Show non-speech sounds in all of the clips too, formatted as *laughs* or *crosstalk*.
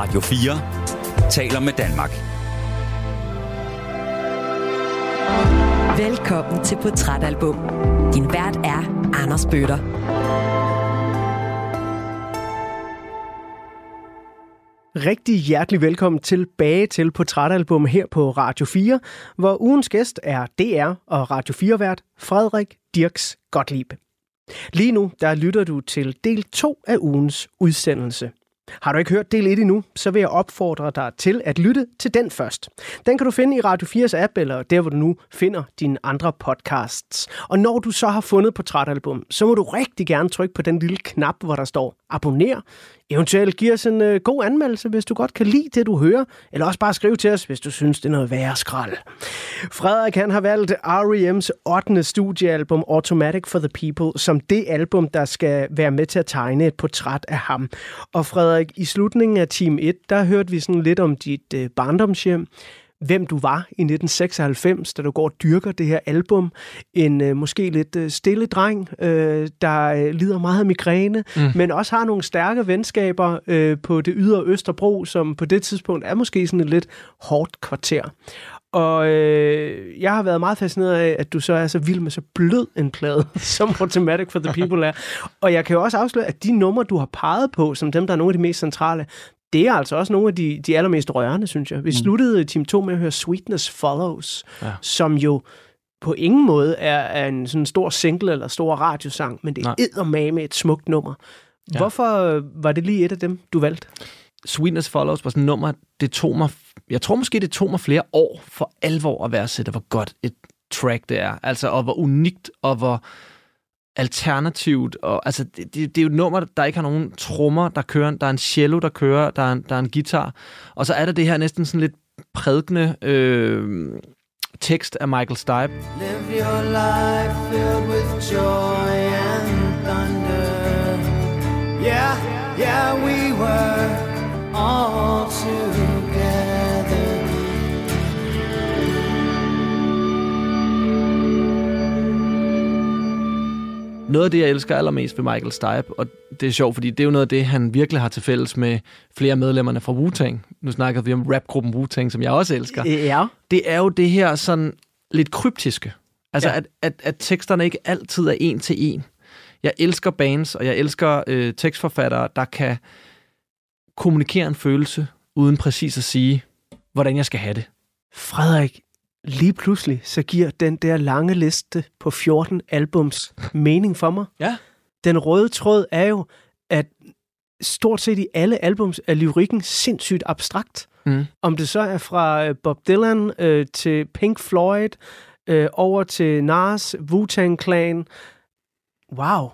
Radio 4 taler med Danmark. Velkommen til Portrætalbum. Din vært er Anders Bøtter. Rigtig hjertelig velkommen tilbage til Portrætalbum her på Radio 4, hvor ugens gæst er DR og Radio 4-vært Frederik Dirks Gottlieb. Lige nu, der lytter du til del 2 af ugens udsendelse. Har du ikke hørt del 1 endnu, så vil jeg opfordre dig til at lytte til den først. Den kan du finde i Radio 4's app, eller der, hvor du nu finder dine andre podcasts. Og når du så har fundet portrætalbum, så må du rigtig gerne trykke på den lille knap, hvor der står abonner. Eventuelt giv os en øh, god anmeldelse, hvis du godt kan lide det, du hører. Eller også bare skriv til os, hvis du synes, det er noget værre skrald. Frederik han har valgt R.E.M's 8. studiealbum Automatic for the People som det album, der skal være med til at tegne et portræt af ham. Og Frederik, i slutningen af Team 1, der hørte vi sådan lidt om dit øh, barndomshjem hvem du var i 1996, da du går og dyrker det her album. En øh, måske lidt øh, stille dreng, øh, der øh, lider meget af migræne, mm. men også har nogle stærke venskaber øh, på det ydre Østerbro, som på det tidspunkt er måske sådan et lidt hårdt kvarter. Og øh, jeg har været meget fascineret af, at du så er så vild med så blød en plade, *laughs* som Automatic for the People er. Og jeg kan jo også afsløre, at de numre, du har peget på, som dem, der er nogle af de mest centrale, det er altså også nogle af de, de allermest rørende, synes jeg. Vi mm. sluttede Team 2 med at høre Sweetness Follows, ja. som jo på ingen måde er, er en sådan stor single eller stor radiosang, men det er med et smukt nummer. Ja. Hvorfor var det lige et af dem, du valgte? Sweetness Follows var sådan et nummer, det tog mig, jeg tror måske, det tog mig flere år for alvor at værdsætte, hvor godt et track det er. Altså, og hvor unikt, og hvor alternativt. Og, altså, det, det, det er jo et nummer, der ikke har nogen trommer, der kører. Der er en cello, der kører. Der er en, der er en guitar. Og så er der det her næsten sådan lidt prædikende øh, tekst af Michael Stipe. Live your life filled with joy and thunder. Yeah, yeah, we were all noget af det, jeg elsker allermest ved Michael Stipe, og det er sjovt, fordi det er jo noget af det, han virkelig har til fælles med flere medlemmerne fra Wu-Tang. Nu snakker vi om rapgruppen Wu-Tang, som jeg også elsker. Ja. Det er jo det her sådan lidt kryptiske. Altså, ja. at, at, at teksterne ikke altid er en til en. Jeg elsker bands, og jeg elsker øh, tekstforfattere, der kan kommunikere en følelse, uden præcis at sige, hvordan jeg skal have det. Frederik, lige pludselig, så giver den der lange liste på 14 albums mening for mig. Ja. Den røde tråd er jo, at stort set i alle albums er lyrikken sindssygt abstrakt. Mm. Om det så er fra øh, Bob Dylan øh, til Pink Floyd, øh, over til Nas, Wu-Tang Clan. Wow.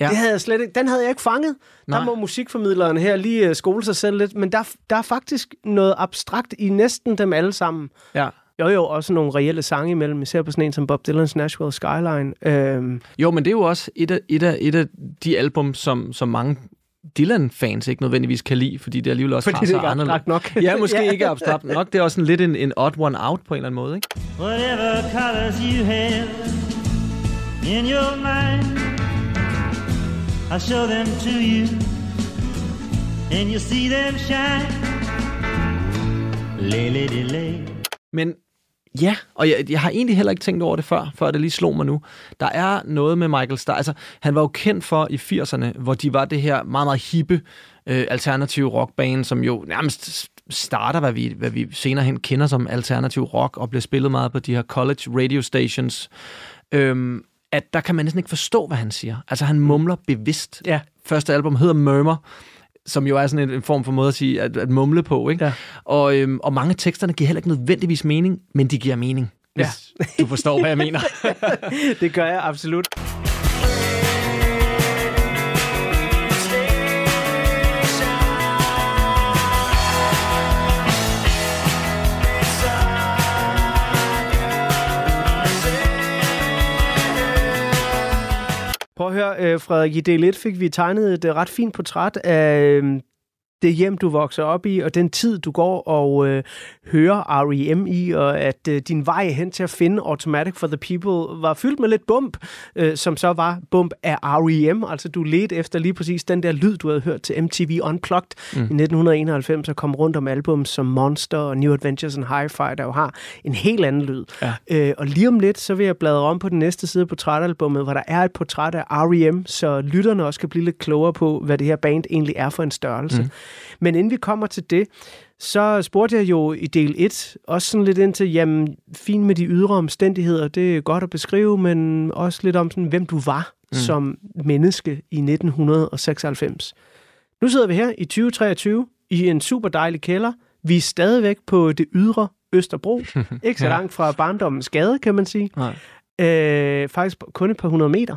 Ja. Det havde jeg slet ikke, den havde jeg ikke fanget. Nej. Der må musikformidleren her lige øh, skole sig selv lidt, men der, der er faktisk noget abstrakt i næsten dem alle sammen. Ja. Jo, jo, også nogle reelle sange imellem, især på sådan en som Bob Dylan's Nashville Skyline. Øhm. Jo, men det er jo også et af, et af, et af de album, som, som mange Dylan-fans ikke nødvendigvis kan lide, fordi det alligevel også fordi har så anderledes. nok. ja, *laughs* måske ikke abstrakt nok. Det er også en lidt en, en odd one out på en eller anden måde, ikke? Whatever colors you have in your mind I'll show them to you and you see them shine Lay, lay, lay. Men Ja, og jeg, jeg har egentlig heller ikke tænkt over det før, før det lige slog mig nu. Der er noget med Michael Starr. Altså, han var jo kendt for i 80'erne, hvor de var det her meget, meget hippe øh, alternative rockbane, som jo nærmest starter, hvad vi, hvad vi senere hen kender som alternativ rock, og bliver spillet meget på de her college radio stations. Øhm, at der kan man næsten ikke forstå, hvad han siger. Altså, han mumler bevidst. Ja. Første album hedder Murmur, som jo er sådan en, en form for måde at sige, at, at mumle på. Ikke? Ja. Og, øhm, og mange af teksterne giver heller ikke nødvendigvis mening, men de giver mening. Hvis ja. du forstår, hvad jeg mener. *laughs* det gør jeg absolut. Prøv at høre, øh, Frederik, i del 1 fik vi tegnet et øh, ret fint portræt af øhm, det hjem, du vokser op i, og den tid, du går og øh, hører R.E.M. i, og at øh, din vej hen til at finde Automatic for the People var fyldt med lidt bump, øh, som så var bump af R.E.M. Altså, du ledte efter lige præcis den der lyd, du havde hørt til MTV Unplugged mm. i 1991, og kom rundt om album som Monster og New Adventures and Hi-Fi, der jo har en helt anden lyd. Ja. Øh, og lige om lidt, så vil jeg bladre om på den næste side på portrætalbummet, hvor der er et portræt af R.E.M., så lytterne også kan blive lidt klogere på, hvad det her band egentlig er for en størrelse. Mm. Men inden vi kommer til det, så spurgte jeg jo i del 1 også sådan lidt ind til, jamen, fint med de ydre omstændigheder, det er godt at beskrive, men også lidt om sådan, hvem du var mm. som menneske i 1996. Nu sidder vi her i 2023 i en super dejlig kælder. Vi er stadigvæk på det ydre Østerbro. *laughs* Ikke så langt fra barndommens gade, kan man sige. Nej. Øh, faktisk kun et par hundrede meter.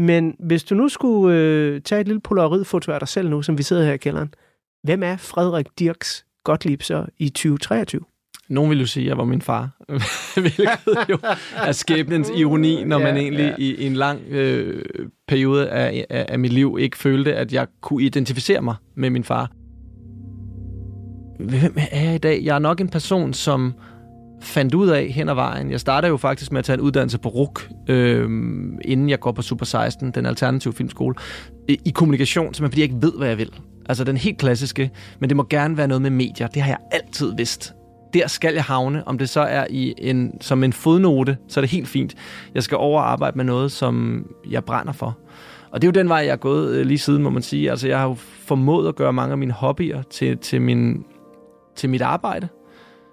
Men hvis du nu skulle øh, tage et lille polaroidfoto af dig selv nu, som vi sidder her i kælderen, hvem er Frederik Dirks Gottlieb så i 2023? Nogen vil jo sige, at jeg var min far, *laughs* hvilket jo er skæbnens ironi, når man egentlig ja. i, i en lang øh, periode af, af, af mit liv ikke følte, at jeg kunne identificere mig med min far. Hvem er jeg i dag? Jeg er nok en person, som fandt ud af hen ad vejen. Jeg starter jo faktisk med at tage en uddannelse på RUK, øh, inden jeg går på Super 16, den alternative filmskole, i, i kommunikation, simpelthen fordi jeg ikke ved, hvad jeg vil. Altså den helt klassiske, men det må gerne være noget med medier. Det har jeg altid vidst. Der skal jeg havne. Om det så er i en, som en fodnote, så er det helt fint. Jeg skal over arbejde med noget, som jeg brænder for. Og det er jo den vej, jeg er gået øh, lige siden, må man sige. Altså, jeg har jo formået at gøre mange af mine hobbyer til, til, min, til mit arbejde.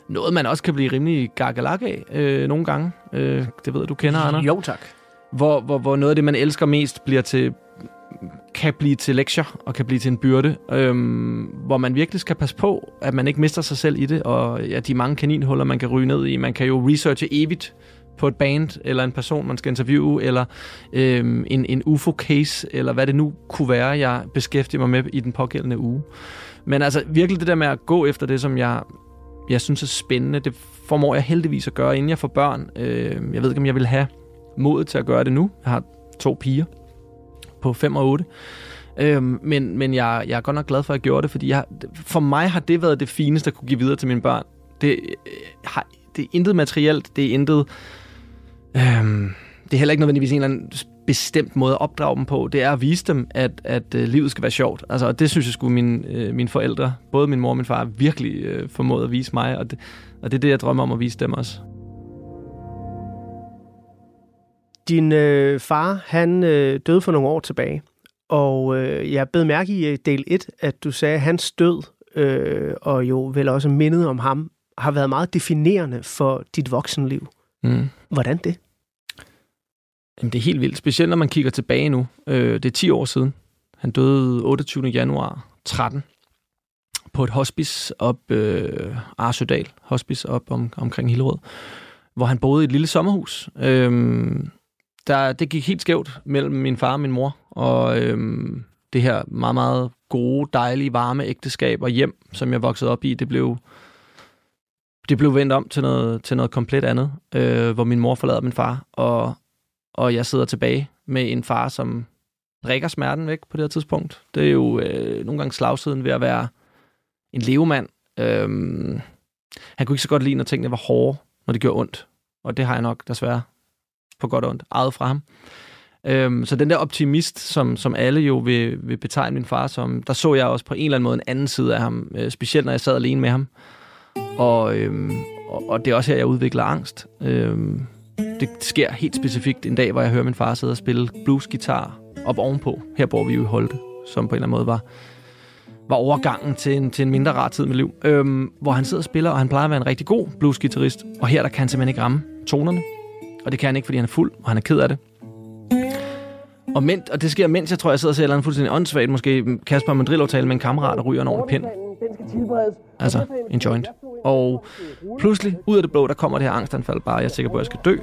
Noget, man også kan blive rimelig gakkelak af øh, nogle gange. Øh, det ved du kender, Anders. Jo, tak. Hvor, hvor, hvor noget af det, man elsker mest, bliver til kan blive til lektier og kan blive til en byrde, øhm, hvor man virkelig skal passe på, at man ikke mister sig selv i det, og ja, de mange kaninhuller, man kan ryge ned i. Man kan jo researche evigt på et band, eller en person, man skal interviewe, eller øhm, en, en UFO-case, eller hvad det nu kunne være, jeg beskæftiger mig med i den pågældende uge. Men altså virkelig det der med at gå efter det, som jeg, jeg synes er spændende, det formår jeg heldigvis at gøre, inden jeg får børn. Øh, jeg ved ikke, om jeg vil have modet til at gøre det nu. Jeg har to piger på 5 og 8. Øh, men men jeg, jeg er godt nok glad for, at jeg gjorde det, fordi jeg, for mig har det været det fineste, at kunne give videre til mine børn. Det, øh, har, det er intet materielt, det er intet... Øh, det er heller ikke nødvendigvis en eller anden bestemt måde at opdrage dem på. Det er at vise dem, at, at uh, livet skal være sjovt. Altså, og det synes jeg skulle mine, uh, mine forældre, både min mor og min far, virkelig uh, formået at vise mig. Og det, og det er det, jeg drømmer om at vise dem også. Din øh, far, han øh, døde for nogle år tilbage, og øh, jeg bed mærke i øh, del 1, at du sagde, at hans død, øh, og jo vel også mindet om ham, har været meget definerende for dit voksenliv. Mm. Hvordan det? Jamen, det er helt vildt, specielt når man kigger tilbage nu. Øh, det er 10 år siden. Han døde 28. januar 13 på et hospice op øh, Arsødal, hospice op om, omkring Hillerød, hvor han boede i et lille sommerhus. Øh, der, det gik helt skævt mellem min far og min mor, og øhm, det her meget, meget gode, dejlige, varme ægteskab og hjem, som jeg voksede op i, det blev, det blev vendt om til noget, til noget komplet andet, øh, hvor min mor forlader min far, og, og jeg sidder tilbage med en far, som drikker smerten væk på det her tidspunkt. Det er jo øh, nogle gange slagsiden ved at være en levemand. Øhm, han kunne ikke så godt lide, når tingene var hårde, når det gjorde ondt. Og det har jeg nok desværre på godt og ondt, ejet fra ham. Øhm, så den der optimist, som, som alle jo vil, vil betegne min far som, der så jeg også på en eller anden måde en anden side af ham, øh, specielt når jeg sad alene med ham. Og, øhm, og, og det er også her, jeg udvikler angst. Øhm, det sker helt specifikt en dag, hvor jeg hører min far sidde og spille bluesgitar op ovenpå. Her bor vi jo i Holte, som på en eller anden måde var, var overgangen til en, til en mindre rar tid med liv. Øhm, hvor han sidder og spiller, og han plejer at være en rigtig god bluesgitarrist. Og her der kan han simpelthen ikke ramme tonerne. Og det kan han ikke, fordi han er fuld, og han er ked af det. Og, men, og det sker, mens jeg tror, jeg sidder og ser en fuldstændig åndssvagt, måske Kasper mandrillo tale med en kammerat og ryger en ordentlig pind. Altså, en joint. Og pludselig, ud af det blå, der kommer det her angstanfald bare. Jeg er sikker på, at jeg skal dø.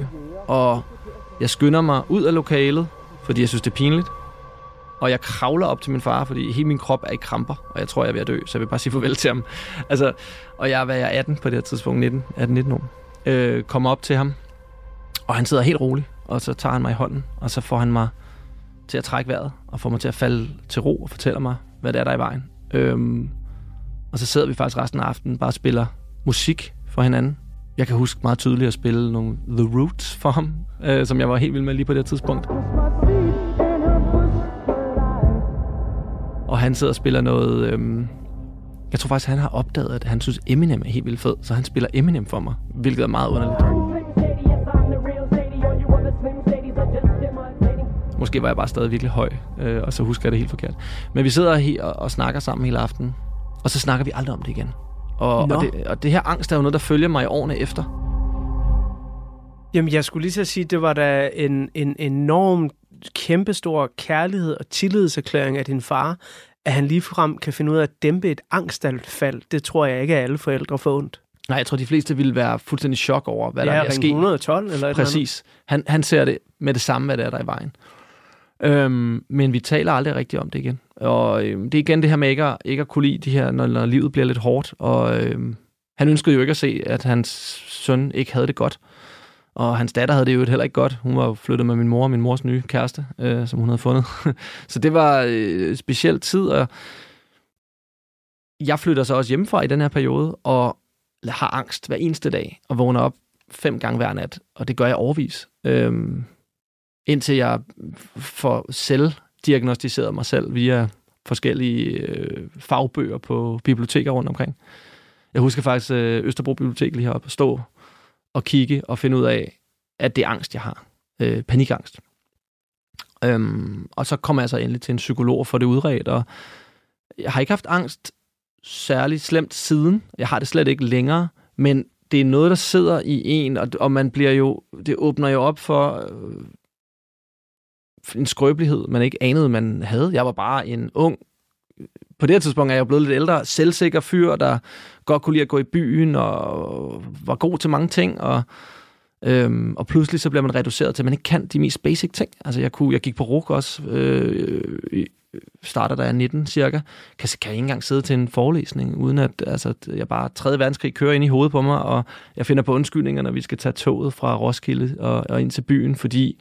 Og jeg skynder mig ud af lokalet, fordi jeg synes, det er pinligt. Og jeg kravler op til min far, fordi hele min krop er i kramper, og jeg tror, jeg er ved at dø, så jeg vil bare sige farvel til ham. Altså, og jeg er, hvad jeg er 18 på det her tidspunkt, 19, 18-19 år. Øh, kommer op til ham, og han sidder helt rolig, og så tager han mig i hånden, og så får han mig til at trække vejret, og får mig til at falde til ro og fortæller mig, hvad det er, der er i vejen. Øhm, og så sidder vi faktisk resten af aftenen bare og spiller musik for hinanden. Jeg kan huske meget tydeligt at spille nogle The Roots for ham, øh, som jeg var helt vild med lige på det tidspunkt. Og han sidder og spiller noget... Øh, jeg tror faktisk, han har opdaget, at han synes, Eminem er helt vildt fed, så han spiller Eminem for mig, hvilket er meget underligt. Måske var jeg bare stadig virkelig høj, øh, og så husker jeg det helt forkert. Men vi sidder her og, og snakker sammen hele aftenen, og så snakker vi aldrig om det igen. Og, og, det, og det her angst er jo noget, der følger mig i årene efter. Jamen, jeg skulle lige at sige, det var da en, en enorm, kæmpestor kærlighed og tillidserklæring af din far, at han ligefrem kan finde ud af at dæmpe et angstanfald. Det tror jeg ikke, at alle forældre får ondt. Nej, jeg tror, de fleste ville være fuldstændig chok over, hvad ja, der er sket. 112 eller et Præcis. Han, han ser det med det samme, hvad der er der i vejen. Øhm, men vi taler aldrig rigtigt om det igen. Og øhm, det er igen det her med ikke at, ikke at kunne lide de her, når, når livet bliver lidt hårdt. Og øhm, han ønskede jo ikke at se, at hans søn ikke havde det godt. Og hans datter havde det jo heller ikke godt. Hun var flyttet med min mor, min mors nye kæreste, øh, som hun havde fundet. *laughs* så det var øh, speciel tid, og jeg flytter så også hjemmefra i den her periode, og har angst hver eneste dag, og vågner op fem gange hver nat, og det gør jeg overvis. Øhm, indtil jeg får selv diagnostiseret mig selv via forskellige øh, fagbøger på biblioteker rundt omkring. Jeg husker faktisk øh, Østerbro Bibliotek lige heroppe stå og kigge og finde ud af, at det er angst, jeg har. Øh, panikangst. Øhm, og så kommer jeg så endelig til en psykolog for det udredt, og jeg har ikke haft angst særlig slemt siden. Jeg har det slet ikke længere, men det er noget, der sidder i en, og, og man bliver jo, det åbner jo op for øh, en skrøbelighed, man ikke anede, man havde. Jeg var bare en ung, på det her tidspunkt er jeg blevet lidt ældre, selvsikker fyr, der godt kunne lide at gå i byen, og var god til mange ting, og, øhm, og pludselig så bliver man reduceret til, at man ikke kan de mest basic ting. Altså jeg, kunne, jeg gik på RUK også, øh, starter der er 19 cirka, kan, kan jeg ikke engang sidde til en forelæsning, uden at altså, jeg bare 3. verdenskrig kører ind i hovedet på mig, og jeg finder på undskyldninger, når vi skal tage toget fra Roskilde og, og ind til byen, fordi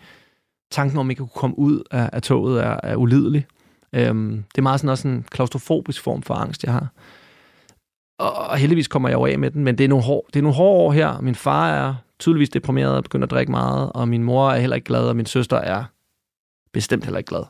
tanken om, at ikke kunne komme ud af, af toget er, er ulidelig. Øhm, det er meget sådan også en klaustrofobisk form for angst, jeg har. Og, og heldigvis kommer jeg jo af med den, men det er nogle, hår, det er nogle hårde år her. Min far er tydeligvis deprimeret og begynder at drikke meget, og min mor er heller ikke glad, og min søster er bestemt heller ikke glad.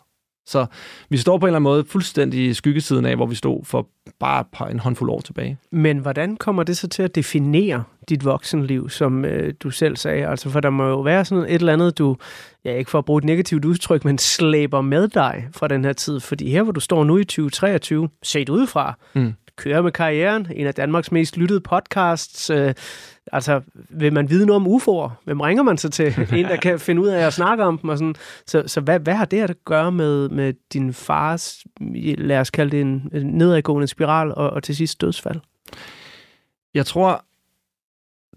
Så vi står på en eller anden måde fuldstændig i skyggesiden af, hvor vi stod for bare et par, en håndfuld år tilbage. Men hvordan kommer det så til at definere dit voksenliv, som øh, du selv sagde? Altså, for der må jo være sådan et eller andet, du, ja, ikke for at bruge et negativt udtryk, men slæber med dig fra den her tid. Fordi her, hvor du står nu i 2023, set udefra, mm kører med karrieren, en af Danmarks mest lyttede podcasts. Øh, altså, vil man vide noget om UFO'er? Hvem ringer man så til? *laughs* en, der kan finde ud af at snakke om dem? Og sådan. Så, så hvad, hvad har det at gøre med, med din fars, lad os kalde det en nedadgående spiral, og, og til sidst dødsfald? Jeg tror,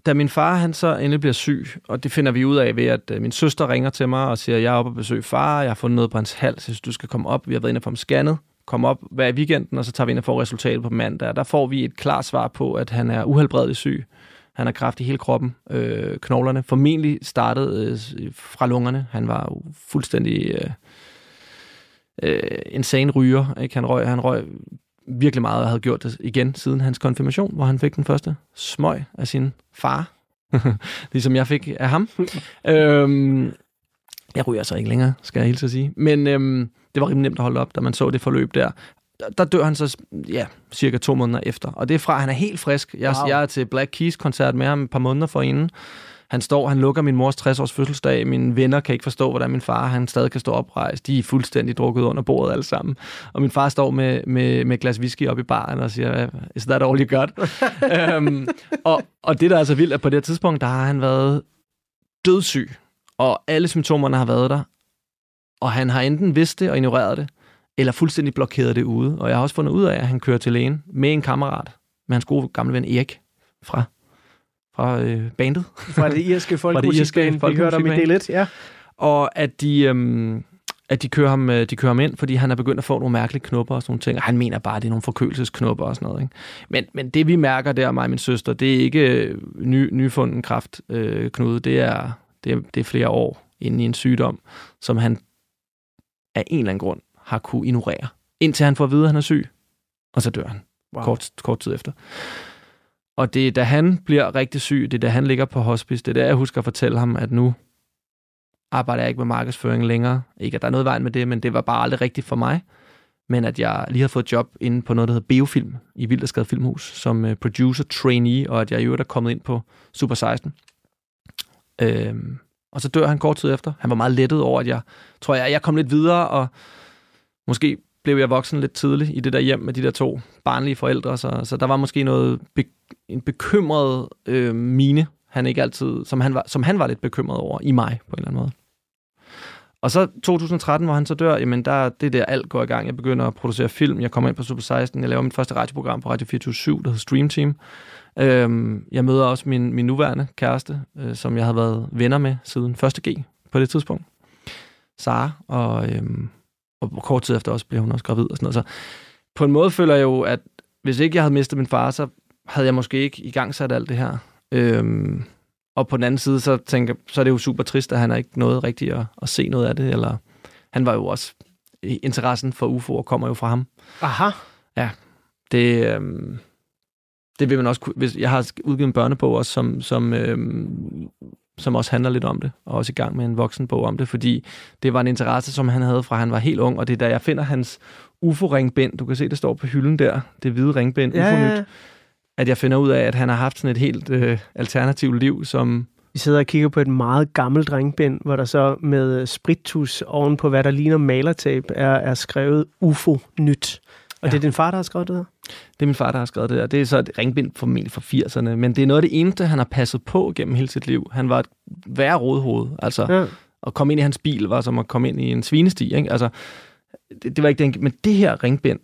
da min far han så endelig bliver syg, og det finder vi ud af ved, at øh, min søster ringer til mig og siger, jeg er oppe og besøge far, jeg har fundet noget på hans hals, så du skal komme op. Vi har været inde og få ham scannet komme op hver weekenden, og så tager vi ind og får resultatet på mandag. Der får vi et klart svar på, at han er uhelbredeligt syg. Han har kræft i hele kroppen, øh, knoglerne. Formentlig startet øh, fra lungerne. Han var jo fuldstændig øh, øh, insane ryger. Ikke? Han, røg, han røg virkelig meget og havde gjort det igen siden hans konfirmation, hvor han fik den første smøg af sin far. *laughs* ligesom jeg fik af ham. *laughs* øhm, jeg ryger så ikke længere, skal jeg hilse at sige. Men øhm, det var rimelig nemt at holde op, da man så det forløb der. Der dør han så ja, cirka to måneder efter. Og det er fra, han er helt frisk. Jeg, wow. jeg er til Black Keys-koncert med ham et par måneder forinden. Han står, han lukker min mors 60-års fødselsdag. Mine venner kan ikke forstå, hvordan min far han stadig kan stå oprejst. De er fuldstændig drukket under bordet alle sammen. Og min far står med, med, med et glas whisky op i baren og siger, is that all you got? um, *laughs* og, og det, der er så vildt, at på det tidspunkt, der har han været dødssyg. Og alle symptomerne har været der. Og han har enten vidst det og ignoreret det, eller fuldstændig blokeret det ude. Og jeg har også fundet ud af, at han kører til lægen med en kammerat, med hans gode gamle ven Erik fra, fra øh, bandet. Fra det irske *laughs* folkemusikband, vi hørte om i del 1, ja. Og at de, øhm, at de kører, ham, øh, de kører ham ind, fordi han er begyndt at få nogle mærkelige knopper og sådan nogle ting. Og han mener bare, at det er nogle forkølelsesknopper og sådan noget. Ikke? Men, men det vi mærker der, mig og min søster, det er ikke øh, ny, nyfunden kraft, øh, Knude. Det er, det, er, det er flere år inde i en sygdom, som han af en eller anden grund har kunne ignorere. Indtil han får at vide, at han er syg. Og så dør han wow. kort, kort tid efter. Og det er, da han bliver rigtig syg, det er, da han ligger på hospice, det er der, jeg husker at fortælle ham, at nu arbejder jeg ikke med markedsføring længere. Ikke, at der er noget vejen med det, men det var bare aldrig rigtigt for mig. Men at jeg lige har fået job inde på noget, der hedder Biofilm i Vilderskade Filmhus, som uh, producer trainee, og at jeg i øvrigt er kommet ind på Super 16. Øhm, og så dør han kort tid efter. Han var meget lettet over, at jeg tror, jeg, jeg kom lidt videre, og måske blev jeg voksen lidt tidligt i det der hjem med de der to barnlige forældre, så, så der var måske noget be, en bekymret øh, mine, han ikke altid, som han, var, som han var lidt bekymret over i mig på en eller anden måde. Og så 2013, hvor han så dør, jamen der, det der alt går i gang. Jeg begynder at producere film. Jeg kommer ind på Super 16. Jeg laver mit første radioprogram på Radio 24 der hedder Stream Team. Øhm, jeg møder også min, min nuværende kæreste, øh, som jeg havde været venner med siden 1. G på det tidspunkt. Sara, og, øhm, og kort tid efter også blev hun også gravid og sådan noget. Så på en måde føler jeg jo, at hvis ikke jeg havde mistet min far, så havde jeg måske ikke i gang sat alt det her. Øhm, og på den anden side, så tænker så er det jo super trist, at han har ikke noget rigtigt at, at se noget af det. Eller, han var jo også... Interessen for UFO'er kommer jo fra ham. Aha. Ja. Det, øhm, det vil man også kunne... Hvis, jeg har udgivet en børnebog også, som, som, øhm, som også handler lidt om det, og også i gang med en voksenbog om det, fordi det var en interesse, som han havde fra han var helt ung, og det er da jeg finder hans UFO-ringbind, du kan se, det står på hylden der, det hvide ringbind, ja, UFO-nyt, at jeg finder ud af, at han har haft sådan et helt øh, alternativt liv, som... Vi sidder og kigger på et meget gammelt drengbind, hvor der så med spritus oven på, hvad der ligner malertape, er, er skrevet UFO-nyt. Og ja. det er din far, der har skrevet det her? Det er min far, der har skrevet det her. Det er så et ringbind formentlig fra 80'erne, men det er noget af det eneste, han har passet på gennem hele sit liv. Han var et værre rådhoved. Altså, ja. at komme ind i hans bil var som at komme ind i en svinesti. Ikke? Altså, det, det var ikke det, men det her ringbind,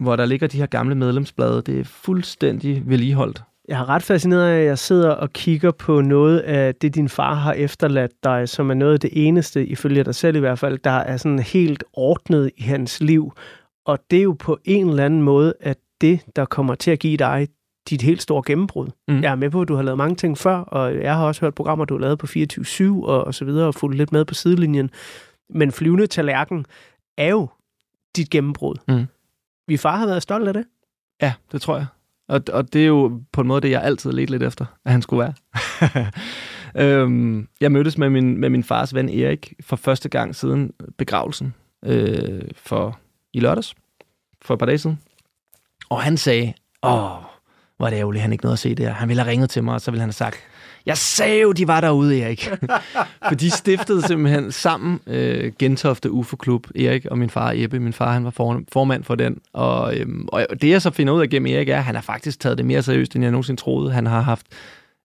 hvor der ligger de her gamle medlemsblade. Det er fuldstændig vedligeholdt. Jeg har ret fascineret af, at jeg sidder og kigger på noget af det, din far har efterladt dig, som er noget af det eneste, ifølge dig selv i hvert fald, der er sådan helt ordnet i hans liv. Og det er jo på en eller anden måde, at det, der kommer til at give dig dit helt store gennembrud. Mm. Jeg er med på, at du har lavet mange ting før, og jeg har også hørt programmer, du har lavet på 24-7 og, og så videre, og fulgt lidt med på sidelinjen. Men flyvende tallerken er jo dit gennembrud. Mm. Vi far har været stolt af det. Ja, det tror jeg. Og, og det er jo på en måde det, jeg altid let lidt efter, at han skulle være. *laughs* øhm, jeg mødtes med min, med min fars ven Erik for første gang siden begravelsen øh, for i lørdags, for et par dage siden. Og han sagde, åh, hvor er det ærgerligt, han ikke nåede at se det her. Han ville have ringet til mig, og så ville han have sagt, jeg sagde jo, de var derude, Erik. *laughs* For de stiftede simpelthen sammen øh, Gentofte UFO Klub, Erik og min far Ebbe. Min far han var for, formand for den. Og, øhm, og det jeg så finder ud af gennem Erik er, at han har faktisk taget det mere seriøst, end jeg nogensinde troede. Han har haft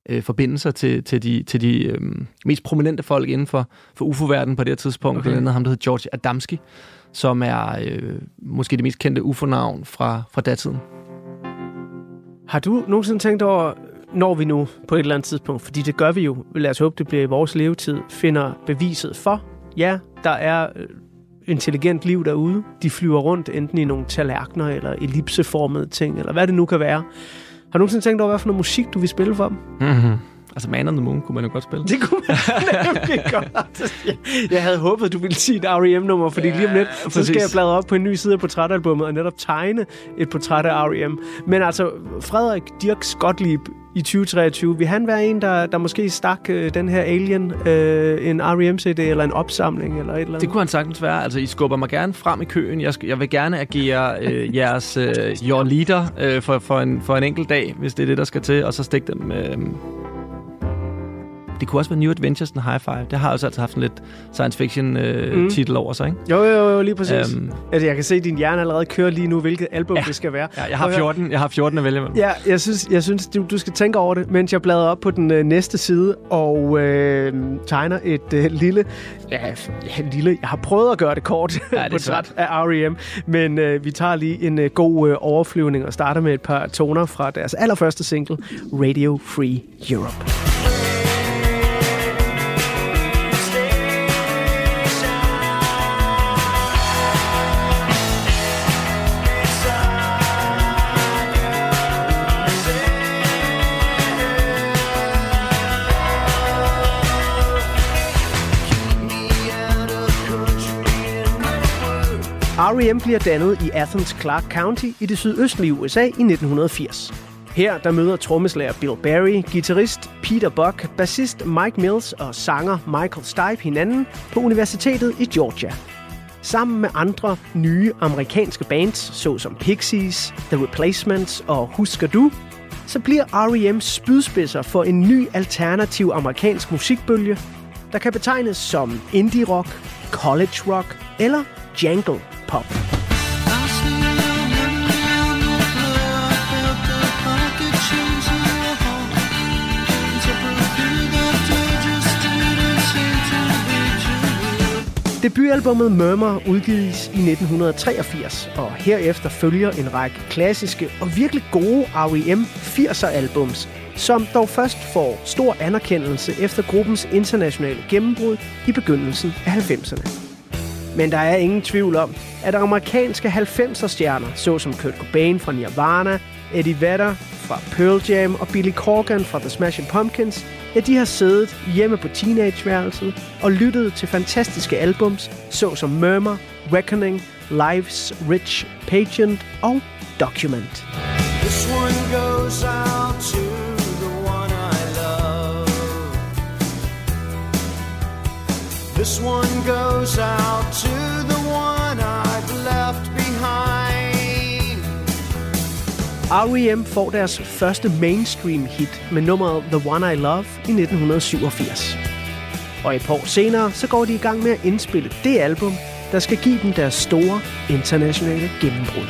øh, forbindelser til, til de, til de øh, mest prominente folk inden for, for UFO-verdenen på det tidspunkt. Okay. Blandt andet ham, der hedder George Adamski, som er øh, måske det mest kendte UFO-navn fra, fra datiden. Har du nogensinde tænkt over, når vi nu på et eller andet tidspunkt, fordi det gør vi jo, lad os håbe, det bliver i vores levetid, finder beviset for, ja, der er øh, intelligent liv derude. De flyver rundt enten i nogle tallerkener eller ellipseformede ting, eller hvad det nu kan være. Har du nogensinde tænkt over, hvad for noget musik du vil spille for dem? Mm-hmm. Altså Man on the Moon kunne man jo godt spille. *laughs* Det kunne man nemlig *laughs* godt. Jeg havde håbet, du ville sige et R.E.M.-nummer, fordi ja, lige om lidt, så skal jeg bladre op på en ny side af portrætalbummet og netop tegne et portræt af R.E.M. Men altså, Frederik Dirk Gottlieb i 2023, vil han være en, der, der måske stak øh, den her Alien, øh, en R.E.M.-CD eller en opsamling eller et eller andet? Det kunne han sagtens være. Altså, I skubber mig gerne frem i køen. Jeg, jeg vil gerne agere øh, *laughs* jeres øh, your leader øh, for, for, en, for en enkelt dag, hvis det er det, der skal til, og så stikke dem... Øh, det kunne også være New Adventures and High Five. Det har også altså haft en lidt science fiction øh, mm. titel over sig, ikke? Jo, jo, jo, lige præcis. Um, altså, jeg kan se, at din hjerne allerede kører lige nu, hvilket album ja. det skal være. Ja, jeg har 14, jeg har 14 at vælge med. Ja, jeg synes, jeg synes du, du skal tænke over det, mens jeg bladrer op på den øh, næste side og øh, tegner et øh, lille... Ja, ja, lille... Jeg har prøvet at gøre det kort ja, det portræt af R.E.M., men øh, vi tager lige en øh, god øh, overflyvning og starter med et par toner fra deres allerførste single, Radio Free Europe. R.E.M. bliver dannet i Athens Clark County i det sydøstlige USA i 1980. Her der møder trommeslager Bill Berry, guitarist Peter Buck, bassist Mike Mills og sanger Michael Stipe hinanden på Universitetet i Georgia. Sammen med andre nye amerikanske bands, såsom Pixies, The Replacements og Husker Du, så bliver R.E.M. spydspidser for en ny alternativ amerikansk musikbølge, der kan betegnes som indie rock, college rock eller jangle pop. Debutalbummet Murmur udgives i 1983, og herefter følger en række klassiske og virkelig gode R.E.M. 80'er-albums, som dog først får stor anerkendelse efter gruppens internationale gennembrud i begyndelsen af 90'erne. Men der er ingen tvivl om, at amerikanske 90'er-stjerner, såsom Kurt Cobain fra Nirvana, Eddie Vedder fra Pearl Jam og Billy Corgan fra The Smashing Pumpkins, ja, de har siddet hjemme på teenageværelset og lyttet til fantastiske albums, såsom Murmur, Reckoning, Life's Rich Pageant og Document. This one goes out to This one goes out to the one I've left behind. R.E.M. får deres første mainstream hit med nummeret The One I Love i 1987. Og et par år senere, så går de i gang med at indspille det album, der skal give dem deres store internationale gennembrud.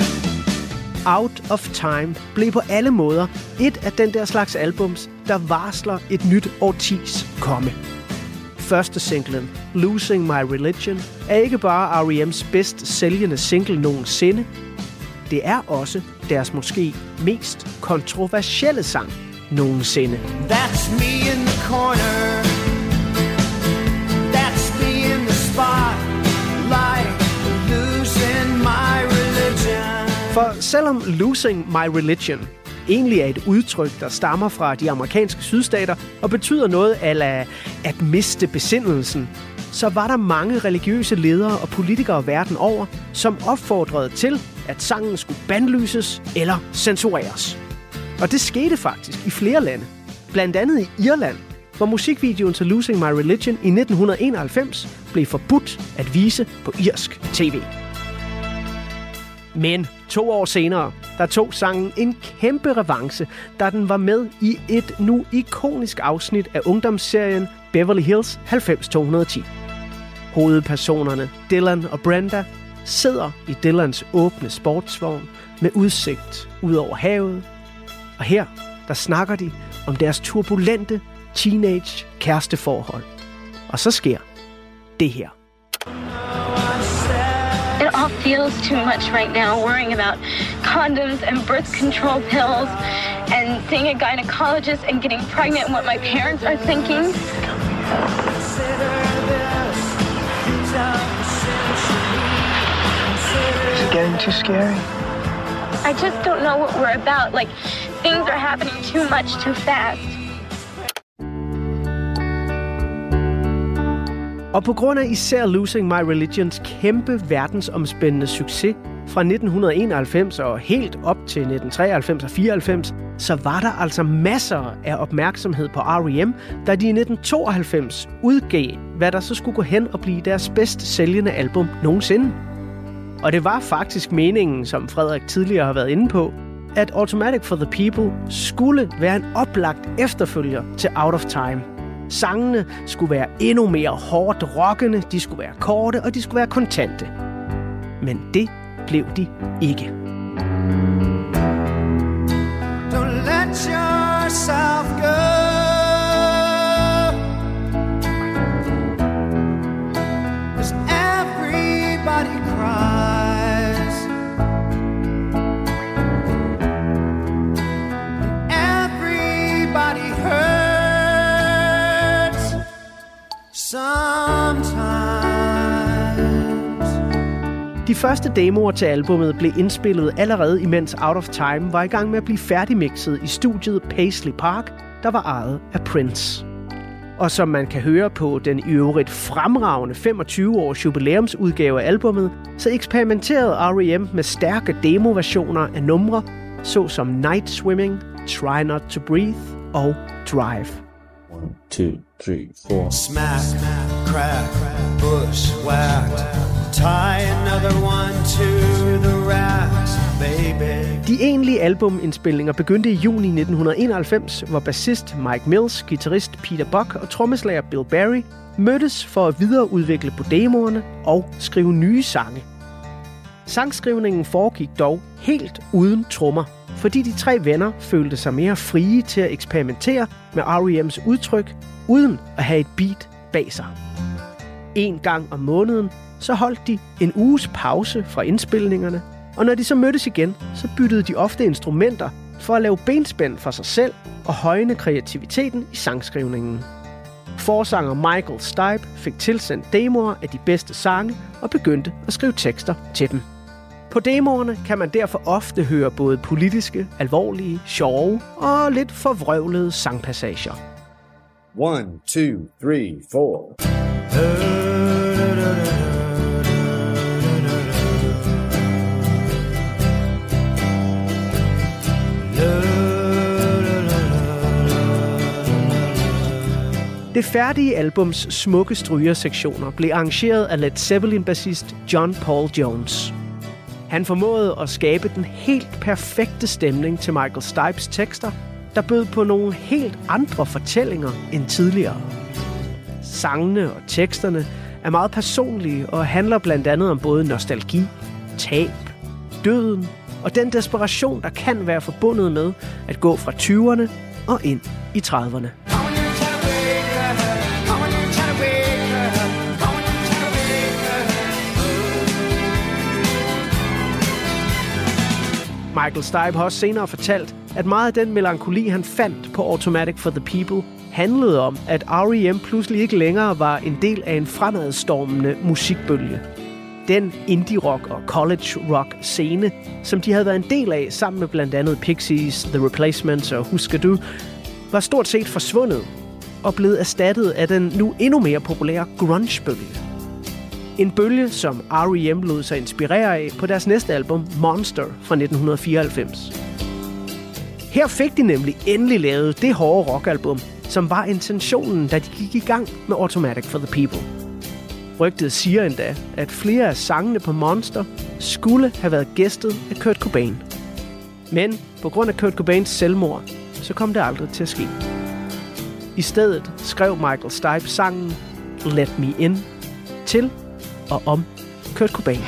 Out of Time blev på alle måder et af den der slags albums, der varsler et nyt årtis komme. Første singlen, Losing My Religion, er ikke bare R.E.M's bedst sælgende single nogensinde. Det er også deres måske mest kontroversielle sang nogensinde. That's me in the corner. That's me in the spot. For selvom Losing My Religion egentlig er et udtryk, der stammer fra de amerikanske sydstater og betyder noget af at miste besindelsen, så var der mange religiøse ledere og politikere verden over, som opfordrede til, at sangen skulle bandlyses eller censureres. Og det skete faktisk i flere lande. Blandt andet i Irland, hvor musikvideoen til Losing My Religion i 1991 blev forbudt at vise på irsk tv. Men to år senere, der tog sangen en kæmpe revanche, da den var med i et nu ikonisk afsnit af ungdomsserien Beverly Hills 90210. Hovedpersonerne Dylan og Brenda sidder i Dylans åbne sportsvogn med udsigt ud over havet. Og her, der snakker de om deres turbulente teenage kæresteforhold. Og så sker det her. All feels too much right now, worrying about condoms and birth control pills and seeing a gynecologist and getting pregnant and what my parents are thinking. Is it getting too scary? I just don't know what we're about. Like, things are happening too much too fast. Og på grund af især Losing My Religions kæmpe verdensomspændende succes fra 1991 og helt op til 1993 og 94, så var der altså masser af opmærksomhed på R.E.M., da de i 1992 udgav, hvad der så skulle gå hen og blive deres bedst sælgende album nogensinde. Og det var faktisk meningen, som Frederik tidligere har været inde på, at Automatic for the People skulle være en oplagt efterfølger til Out of Time – Sangene skulle være endnu mere hårdt rockende, de skulle være korte, og de skulle være kontante. Men det blev de ikke. Don't let yourself go. Første demoer til albummet blev indspillet allerede imens Out of Time var i gang med at blive færdigmixet i studiet Paisley Park, der var ejet af Prince. og som man kan høre på den i øvrigt fremragende 25-års jubilæumsudgave af albummet, så eksperimenterede R.E.M. med stærke demoversioner af numre, såsom Night Swimming, Try Not to Breathe og Drive. One, two, three, four. Smack, crack, bushwhacked. Tie another one to the racks, baby. De egentlige albumindspilninger begyndte i juni 1991, hvor bassist Mike Mills, guitarist Peter Buck og trommeslager Bill Berry mødtes for at videreudvikle på demoerne og skrive nye sange. Sangskrivningen foregik dog helt uden trommer, fordi de tre venner følte sig mere frie til at eksperimentere med R.E.M.'s udtryk, uden at have et beat bag sig. En gang om måneden, så holdt de en uges pause fra indspilningerne, og når de så mødtes igen, så byttede de ofte instrumenter for at lave benspænd for sig selv og højne kreativiteten i sangskrivningen. Forsanger Michael Stipe fik tilsendt demoer af de bedste sange og begyndte at skrive tekster til dem. På demoerne kan man derfor ofte høre både politiske, alvorlige, sjove og lidt forvrøvlede sangpassager. One, two, three, four. Det færdige albums smukke strygersektioner blev arrangeret af Led Zeppelin-bassist John Paul Jones. Han formåede at skabe den helt perfekte stemning til Michael Stipes tekster, der bød på nogle helt andre fortællinger end tidligere. Sangene og teksterne er meget personlige og handler blandt andet om både nostalgi, tab, døden og den desperation, der kan være forbundet med at gå fra 20'erne og ind i 30'erne. Michael Stipe har også senere fortalt, at meget af den melankoli, han fandt på Automatic for the People, handlede om, at R.E.M. pludselig ikke længere var en del af en fremadstormende musikbølge. Den indie-rock og college-rock scene, som de havde været en del af sammen med blandt andet Pixies, The Replacements og Husker Du, var stort set forsvundet og blevet erstattet af den nu endnu mere populære grunge-bølge. En bølge, som R.E.M. lod sig inspirere af på deres næste album, Monster fra 1994. Her fik de nemlig endelig lavet det hårde rockalbum, som var intentionen, da de gik i gang med Automatic for the People. Rygtet siger endda, at flere af sangene på Monster skulle have været gæstet af Kurt Cobain. Men på grund af Kurt Cobains selvmord, så kom det aldrig til at ske. I stedet skrev Michael Stipe sangen Let Me In til og om Kurt Cobain.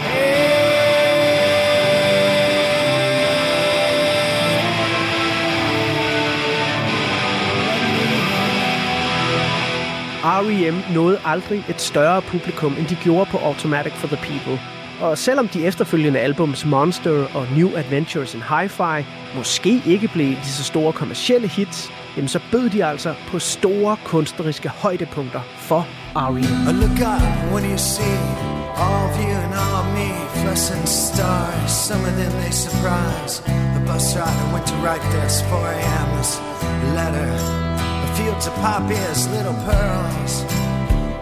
R.E.M. nåede aldrig et større publikum, end de gjorde på Automatic for the People. Og selvom de efterfølgende albums Monster og New Adventures in Hi-Fi måske ikke blev de så store kommercielle hits, jamen så bød de altså på store kunstneriske højdepunkter for R.E.M. I look up when you see all of you and all of me, fluorescent stars. Some of them they surprise. The bus rider went to write this 4 a.m. This letter. The fields of poppies, little pearls.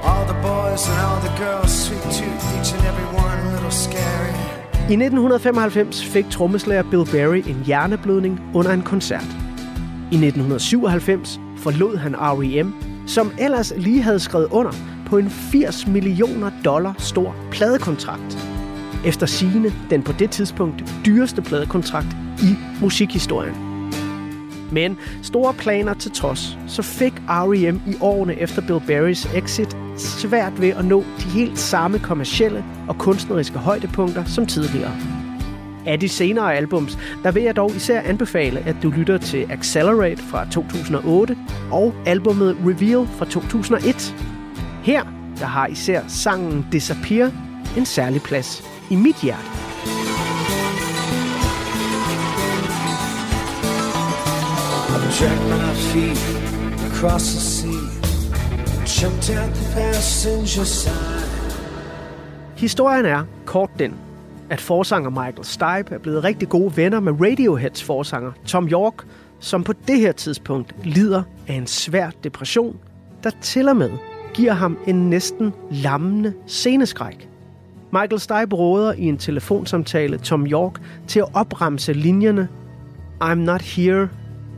All the boys and all the girls, sweet tooth, each and every one a little scary. I 1995 fik trommeslager Bill Berry en hjerneblødning under en koncert. I 1997 forlod han R.E.M., som ellers lige havde skrevet under på en 80 millioner dollar stor pladekontrakt. Efter sigende den på det tidspunkt dyreste pladekontrakt i musikhistorien. Men store planer til trods, så fik R.E.M. i årene efter Bill Berrys exit svært ved at nå de helt samme kommercielle og kunstneriske højdepunkter som tidligere. Af de senere albums, der vil jeg dog især anbefale, at du lytter til Accelerate fra 2008 og albumet Reveal fra 2001. Her der har især sangen Disappear en særlig plads i mit hjerte. I've dragged my feet across the sea, jumped out the passenger side. Historien er kort den, at forsanger Michael Stipe er blevet rigtig gode venner med Radioheads forsanger Tom York, som på det her tidspunkt lider af en svær depression, der til og med giver ham en næsten lammende sceneskræk. Michael Stipe råder i en telefonsamtale Tom York til at opremse linjerne I'm not here,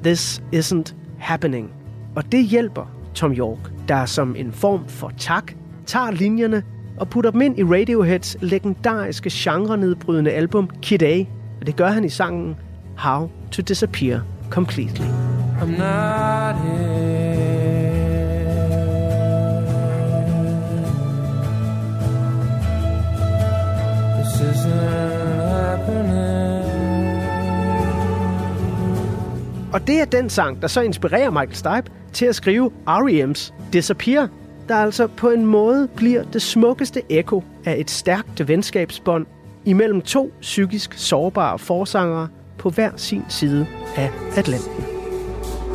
this isn't happening. Og det hjælper Tom York, der som en form for tak tager linjerne og putter dem ind i Radioheads legendariske genre-nedbrydende album Kid A. Og det gør han i sangen How to Disappear Completely. I'm not here. This isn't happening. Og det er den sang, der så inspirerer Michael Stipe til at skrive R.E.M.'s Disappear, der altså på en måde bliver det smukkeste ekko af et stærkt venskabsbånd imellem to psykisk sårbare forsangere på hver sin side af Atlanten.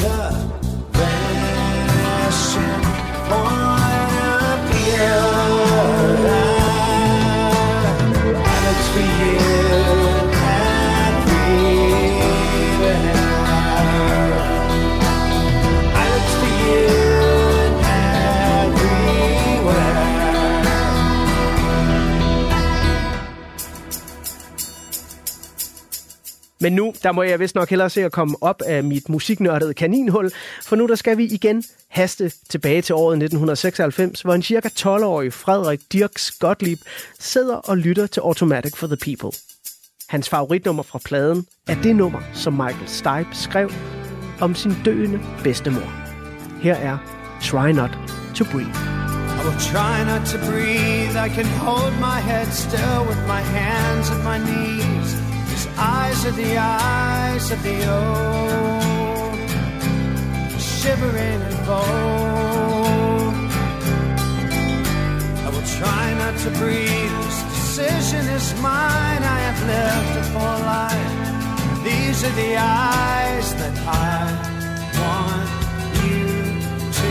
Yeah. Men nu, der må jeg vist nok hellere se at komme op af mit musiknørdede kaninhul, for nu der skal vi igen haste tilbage til året 1996, hvor en cirka 12-årig Frederik Dirks Gottlieb sidder og lytter til Automatic for the People. Hans favoritnummer fra pladen er det nummer, som Michael Stipe skrev om sin døende bedstemor. Her er Try Not to Breathe. I will try not to breathe. I can hold my head still with my hands at my knees. Eyes are the eyes of the old, shivering and bold. I will try not to breathe. This decision is mine. I have lived a full life. These are the eyes that I want you to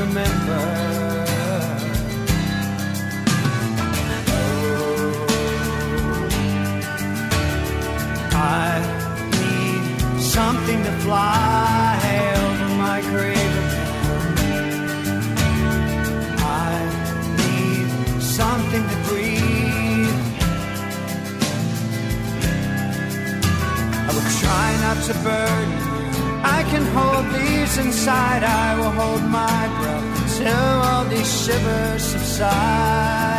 remember. I need something to fly over my grave. I need something to breathe. I will try not to burn. I can hold these inside. I will hold my breath until all these shivers subside.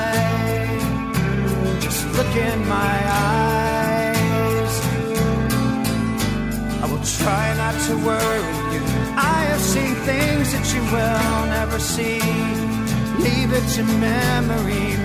Just look in my eyes. Try not to worry you. I have seen things that you will never see. Leave it to memory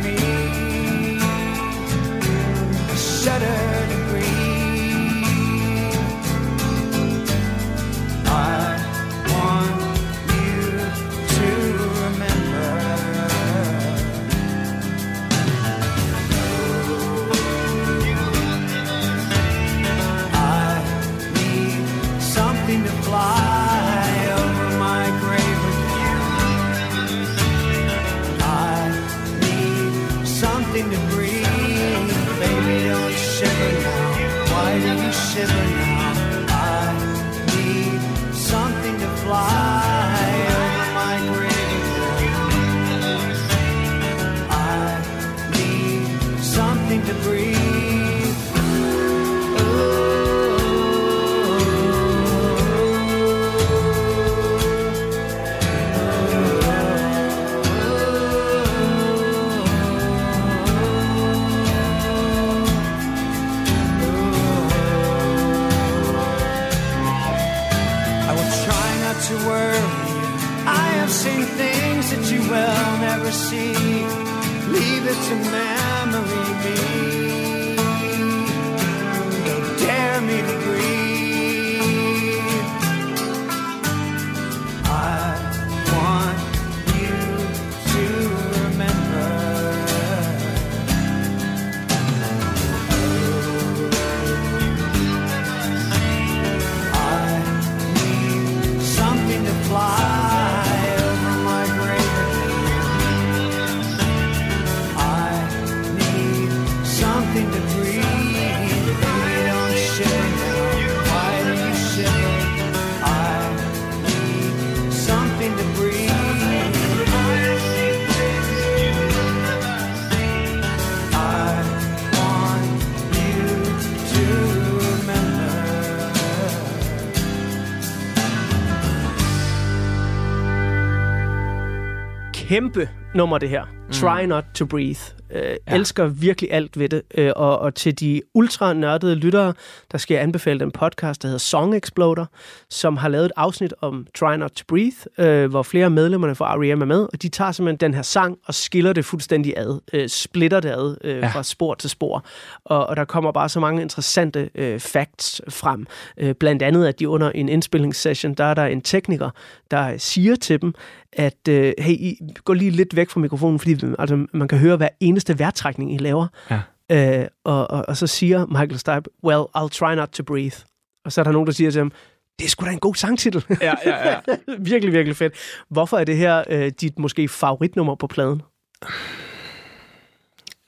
kæmpe nummer, det her. Mm. Try Not To Breathe. Øh, ja. Elsker virkelig alt ved det. Øh, og, og til de ultra nørdede lyttere, der skal jeg anbefale den podcast, der hedder Song Exploder, som har lavet et afsnit om Try Not To Breathe, øh, hvor flere af medlemmerne fra R.E.M. er med, og de tager simpelthen den her sang og skiller det fuldstændig ad, øh, splitter det ad øh, ja. fra spor til spor. Og, og der kommer bare så mange interessante øh, facts frem. Øh, blandt andet, at de under en indspillingssession, der er der en tekniker, der siger til dem, at øh, hey, I, gå lige lidt væk fra mikrofonen, fordi altså, man kan høre hver eneste vejrtrækning, I laver. Ja. Øh, og, og, og så siger Michael Stipe, well, I'll try not to breathe. Og så er der nogen, der siger til ham, det er sgu da en god sangtitel. Ja, ja, ja. *laughs* virkelig, virkelig fedt. Hvorfor er det her øh, dit måske favoritnummer på pladen?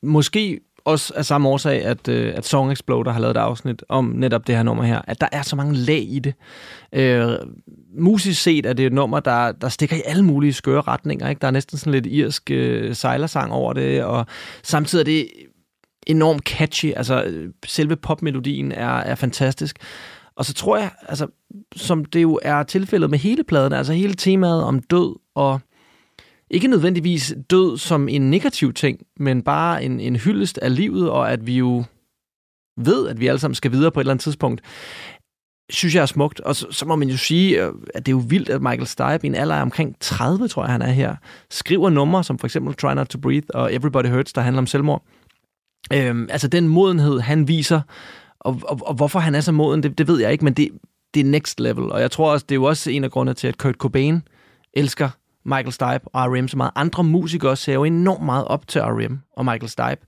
Måske også af samme årsag, at, øh, at Song Exploder har lavet et afsnit om netop det her nummer her, at der er så mange lag i det. Øh, musisk set er det et nummer, der, der stikker i alle mulige skøre retninger. Ikke? Der er næsten sådan lidt irsk øh, sejlersang over det, og samtidig er det enormt catchy. Altså, selve popmelodien er, er fantastisk. Og så tror jeg, altså, som det jo er tilfældet med hele pladen, altså hele temaet om død og ikke nødvendigvis død som en negativ ting, men bare en, en hyldest af livet, og at vi jo ved, at vi alle sammen skal videre på et eller andet tidspunkt, synes jeg er smukt. Og så, så må man jo sige, øh, at det er jo vildt, at Michael Stipe i en alder af omkring 30, tror jeg, han er her, skriver numre som for eksempel Try Not To Breathe og Everybody Hurts, der handler om selvmord. Øhm, altså den modenhed, han viser, og, og, og hvorfor han er så moden, det, det ved jeg ikke, men det, det er next level. Og jeg tror også, det er jo også en af grundene til, at Kurt Cobain elsker Michael Stipe og R.E.M. så meget. Andre musikere ser jo enormt meget op til R.E.M. og Michael Stipe.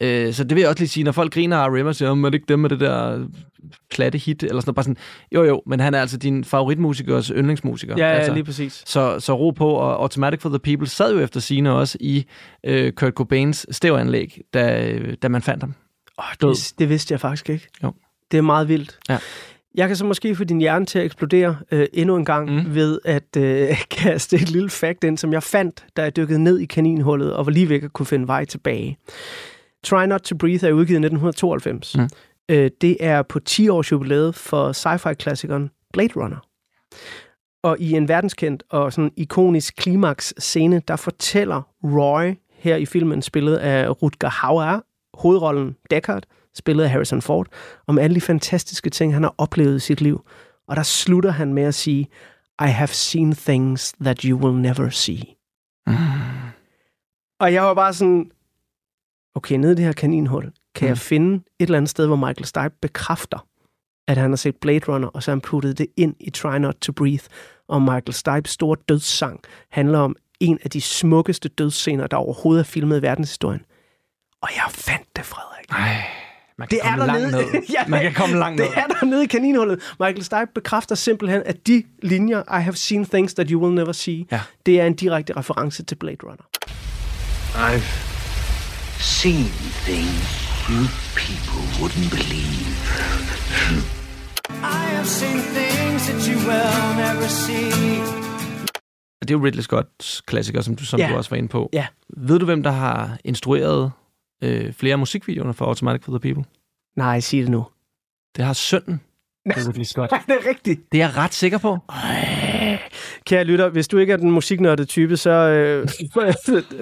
Øh, så det vil jeg også lige sige, når folk griner af R.E.M. og siger, er det ikke dem med det der platte hit, eller sådan noget, bare sådan, jo jo, men han er altså din favoritmusikers yndlingsmusiker. Ja, ja altså, lige præcis. Så, så ro på, og Automatic for the People sad jo efter sine også i øh, Kurt Cobains stævanlæg, da, da man fandt ham. Oh, det, det vidste jeg faktisk ikke. Jo. Det er meget vildt. Ja. Jeg kan så måske få din hjerne til at eksplodere øh, endnu en gang mm. ved at øh, *laughs* kaste et lille fact ind, som jeg fandt, da jeg dykkede ned i kaninhullet og var lige ved at kunne finde vej tilbage. Try Not To Breathe er udgivet i 1992. Mm. Øh, det er på 10 års jubilæet for sci-fi-klassikeren Blade Runner. Og i en verdenskendt og sådan ikonisk klimaks-scene, der fortæller Roy her i filmen, spillet af Rutger Hauer, hovedrollen Deckard, spillet af Harrison Ford, om alle de fantastiske ting, han har oplevet i sit liv. Og der slutter han med at sige, I have seen things that you will never see. Mm. Og jeg var bare sådan, okay, nede i det her kaninhul, kan mm. jeg finde et eller andet sted, hvor Michael Stipe bekræfter, at han har set Blade Runner, og så har han puttet det ind i Try Not To Breathe. Og Michael Stipes store dødssang handler om en af de smukkeste dødsscener, der overhovedet er filmet i verdenshistorien. Og jeg fandt det, Frederik. Ej. Man kan det komme er langt ned. *laughs* ja, man kan komme langt det ned. Det er der nede i kaninhullet. Michael Stipe bekræfter simpelthen, at de linjer, I have seen things that you will never see, ja. det er en direkte reference til Blade Runner. I've seen things you people wouldn't believe. I have seen things that you will never see. Det er jo Ridley Scotts klassiker, som du, som ja. du også var inde på. Ja. Ved du, hvem der har instrueret øh, flere musikvideoer for Automatic for the People? Nej, sig det nu. Det har sønnen. Det er Ridley Scott. *laughs* det er rigtigt. Det er jeg ret sikker på. Ej. Kære lytter, hvis du ikke er den musiknørdede type, så øh,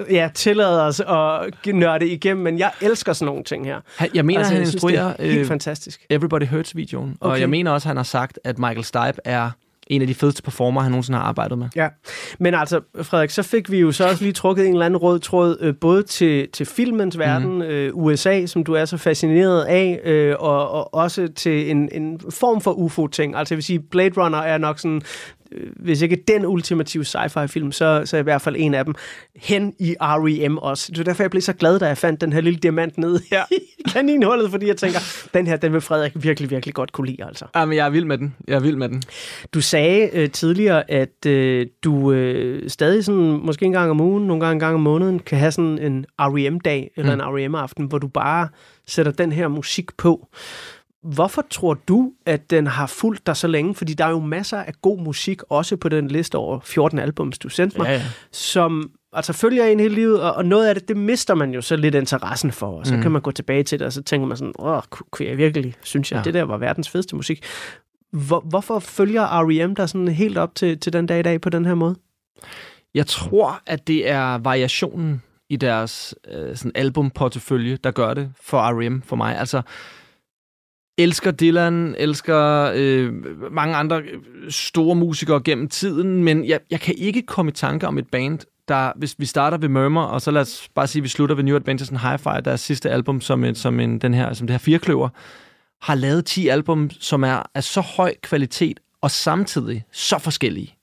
*laughs* ja, tillad os at nørde igennem, men jeg elsker sådan nogle ting her. Jeg mener, altså, han instruerer helt øh, fantastisk. Everybody Hurts-videoen, okay. og jeg mener også, han har sagt, at Michael Stipe er en af de fedeste performer, han nogensinde har arbejdet med. Ja, men altså, Frederik, så fik vi jo så også lige trukket en eller anden rød tråd, øh, både til, til filmens verden, mm. øh, USA, som du er så fascineret af, øh, og, og også til en, en form for UFO-ting. Altså, jeg vil sige, Blade Runner er nok sådan hvis ikke den ultimative sci-fi film, så, så er i hvert fald en af dem hen i R.E.M. også. Det er derfor, jeg blev så glad, da jeg fandt den her lille diamant nede her i *laughs* kaninhullet, fordi jeg tænker, den her, den vil Frederik virkelig, virkelig godt kunne lide, altså. Ja, men jeg er vild med den. Jeg er vild med den. Du sagde øh, tidligere, at øh, du øh, stadig sådan, måske en gang om ugen, nogle gange en gang om måneden, kan have sådan en R.E.M.-dag, eller mm. en R.E.M.-aften, hvor du bare sætter den her musik på. Hvorfor tror du, at den har fulgt dig så længe? Fordi der er jo masser af god musik, også på den liste over 14 albums, du sendte mig, ja, ja. som altså følger en hele livet, og, og noget af det, det mister man jo så lidt interessen for, og så mm. kan man gå tilbage til det, og så tænker man sådan, åh, kunne jeg virkelig, synes jeg, ja. det der var verdens fedeste musik. Hvor, hvorfor følger R.E.M. der sådan helt op til, til den dag i dag på den her måde? Jeg tror, at det er variationen i deres øh, sådan albumportefølje, der gør det for R.E.M. for mig. Altså, elsker Dylan, elsker øh, mange andre øh, store musikere gennem tiden, men jeg, jeg kan ikke komme i tanke om et band, der, hvis vi starter ved Murmur, og så lad os bare sige, at vi slutter ved New Adventures and Hi-Fi, deres sidste album, som, en, som, en, den her, som det her firekløver, har lavet 10 album, som er af så høj kvalitet, og samtidig så forskellige.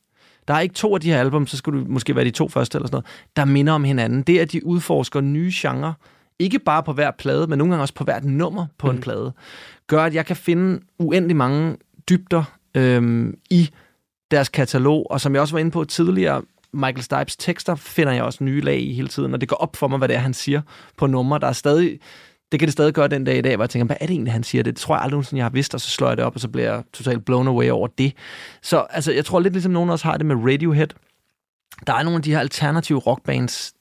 Der er ikke to af de her album, så skulle det måske være de to første eller sådan noget, der minder om hinanden. Det er, at de udforsker nye genrer, ikke bare på hver plade, men nogle gange også på hvert nummer på mm. en plade, gør, at jeg kan finde uendelig mange dybder øhm, i deres katalog, og som jeg også var inde på tidligere, Michael Stipes tekster finder jeg også nye lag i hele tiden, og det går op for mig, hvad det er, han siger på numre. Der er stadig, det kan det stadig gøre den dag i dag, hvor jeg tænker, hvad er det egentlig, han siger? Det tror jeg aldrig nogensinde, jeg har vidst, og så slår jeg det op, og så bliver jeg totalt blown away over det. Så altså, jeg tror lidt ligesom nogen også har det med Radiohead. Der er nogle af de her alternative rockbands,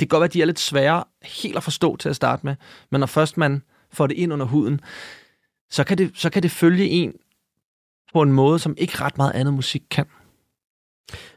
det kan godt være, at de er lidt svære helt at forstå til at starte med, men når først man får det ind under huden, så kan det, så kan det følge en på en måde, som ikke ret meget andet musik kan.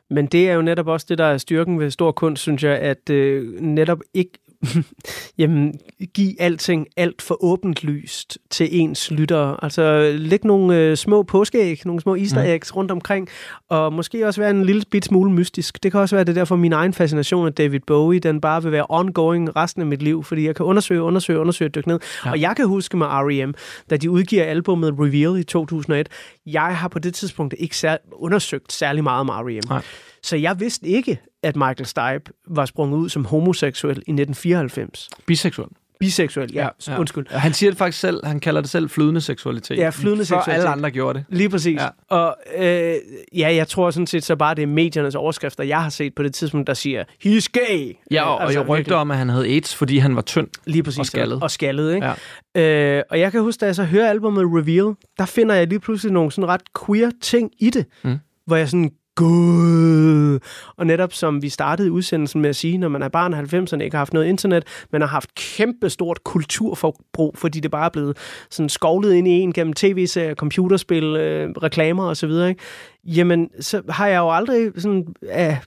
Men det er jo netop også det, der er styrken ved stor kunst, synes jeg, at øh, netop ikke *laughs* jamen, give alting alt for åbent lyst til ens lyttere. Altså, læg nogle øh, små påskeæg, nogle små easter mm. eggs mm. rundt omkring, og måske også være en lille bit smule mystisk. Det kan også være det derfor min egen fascination af David Bowie, den bare vil være ongoing resten af mit liv, fordi jeg kan undersøge, undersøge, undersøge, dykke ned. Ja. Og jeg kan huske med R.E.M., da de udgiver albumet Reveal i 2001, jeg har på det tidspunkt ikke sær- undersøgt særlig meget om R.E.M. Nej. Så jeg vidste ikke, at Michael Stipe var sprunget ud som homoseksuel i 1994. Biseksuel. Biseksuel, ja. ja. Undskyld. Ja, han siger det faktisk selv, han kalder det selv flydende seksualitet. Ja, flydende seksualitet. For alle andre gjorde det. Lige præcis. Ja. Og øh, ja, jeg tror sådan set så bare, det er mediernes overskrifter, jeg har set på det tidspunkt, der siger, he's gay. Ja, og, altså, og jeg rygte om, at han havde AIDS, fordi han var tynd lige præcis, og skaldet. Og skaldet, ikke? Ja. Øh, og jeg kan huske, da jeg så hører albumet Reveal, der finder jeg lige pludselig nogle sådan ret queer ting i det, mm. hvor jeg sådan, Gud! Og netop som vi startede udsendelsen med at sige, når man er barn af 90'erne, ikke har haft noget internet, men har haft kæmpe stort kulturforbrug, fordi det bare er blevet sådan skovlet ind i en gennem tv-serier, computerspil, øh, reklamer osv., ikke? jamen så har jeg jo aldrig sådan af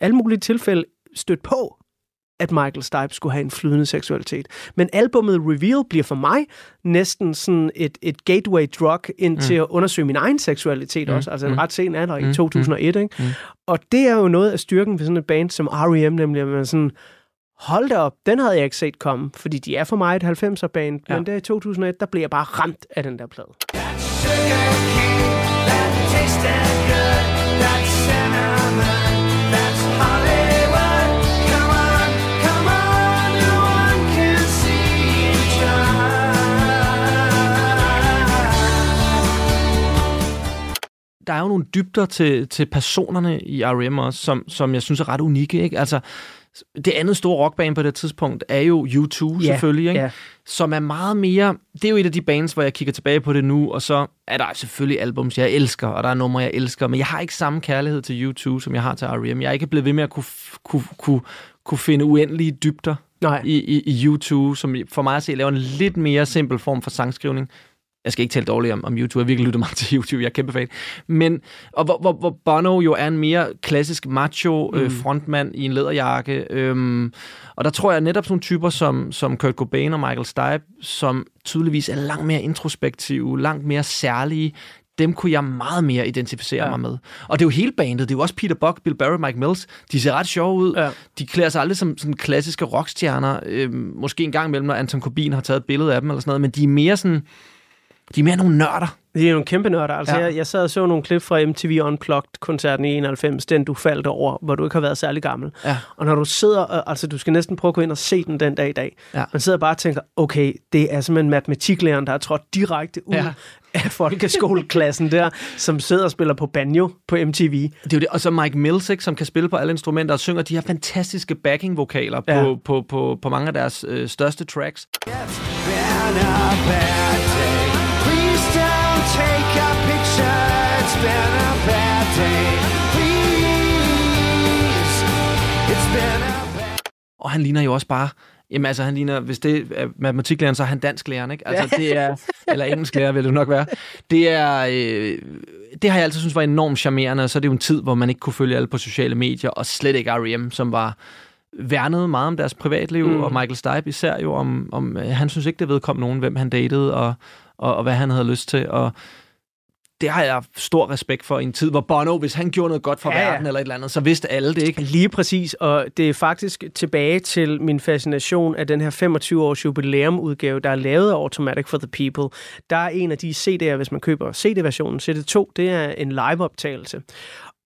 alle mulige tilfælde stødt på, at Michael Stipe skulle have en flydende seksualitet. Men albummet Reveal bliver for mig næsten sådan et, et gateway drug ind mm. til at undersøge min egen seksualitet mm. også. Altså en mm. ret sen alder mm. i 2001. Ikke? Mm. Og det er jo noget af styrken ved sådan et band som R.E.M., nemlig at man sådan, hold da op, den havde jeg ikke set komme, fordi de er for mig et 90'er-band. Ja. Men der i 2001, der blev jeg bare ramt af den der plade. That der er jo nogle dybder til, til personerne i R.E.M. også, som, som jeg synes er ret unikke. Ikke? Altså, det andet store rockband på det tidspunkt er jo U2 yeah, selvfølgelig, ikke? Yeah. som er meget mere... Det er jo et af de bands, hvor jeg kigger tilbage på det nu, og så er der selvfølgelig albums, jeg elsker, og der er numre, jeg elsker, men jeg har ikke samme kærlighed til U2, som jeg har til R.E.M. Jeg er ikke blevet ved med at kunne, kunne, kunne, kunne finde uendelige dybder Nej. I, i, i U2, som for mig at se laver en lidt mere simpel form for sangskrivning jeg skal ikke tale dårligt om, om YouTube, jeg virkelig lytter meget til YouTube, jeg er kæmpe fan. Men, og hvor, hvor, hvor Bono jo er en mere klassisk macho øh, mm. frontmand i en læderjakke. Øhm, og der tror jeg netop sådan nogle typer som, som Kurt Cobain og Michael Stipe, som tydeligvis er langt mere introspektive, langt mere særlige, dem kunne jeg meget mere identificere ja. mig med. Og det er jo hele bandet. Det er jo også Peter Buck, Bill Barry, Mike Mills. De ser ret sjove ud. Ja. De klæder sig aldrig som sådan klassiske rockstjerner. Øhm, måske en gang imellem, når Anton Corbin har taget et billede af dem eller sådan noget. Men de er mere sådan de er mere nogle nørder. De er nogle kæmpe nørder. Altså, ja. jeg, jeg sad og så nogle klip fra MTV Unplugged-koncerten i 91, den du faldt over, hvor du ikke har været særlig gammel. Ja. Og når du sidder, altså du skal næsten prøve at gå ind og se den den dag i dag. Ja. Man sidder bare og tænker, okay, det er simpelthen matematiklæreren, der er trådt direkte ud ja. *laughs* af folkeskoleklassen der, som sidder og spiller på banjo på MTV. Det er jo det. Og så Mike Mills, ikke, som kan spille på alle instrumenter og synger de her fantastiske backing-vokaler ja. på, på, på, på mange af deres øh, største tracks. Yes. A picture. It's been a bad day. Please, it's been a bad... Og han ligner jo også bare Jamen altså, han ligner, hvis det er matematiklæreren, så er han dansk læreren, ikke? Altså, det er, eller engelsk lærer vil det nok være. Det er øh, det har jeg altid synes var enormt charmerende, og så er det jo en tid, hvor man ikke kunne følge alle på sociale medier, og slet ikke R.E.M., som var værnede meget om deres privatliv, mm. og Michael Stipe især jo om, om, han synes ikke, det vedkom nogen, hvem han datede, og, og, og hvad han havde lyst til, og det har jeg stor respekt for i en tid, hvor Bono, hvis han gjorde noget godt for ja, ja. verden eller et eller andet, så vidste alle det ikke. Lige præcis, og det er faktisk tilbage til min fascination af den her 25-års jubilæumudgave, der er lavet af Automatic for the People. Der er en af de CD'er, hvis man køber CD-versionen, CD2, det er en live-optagelse.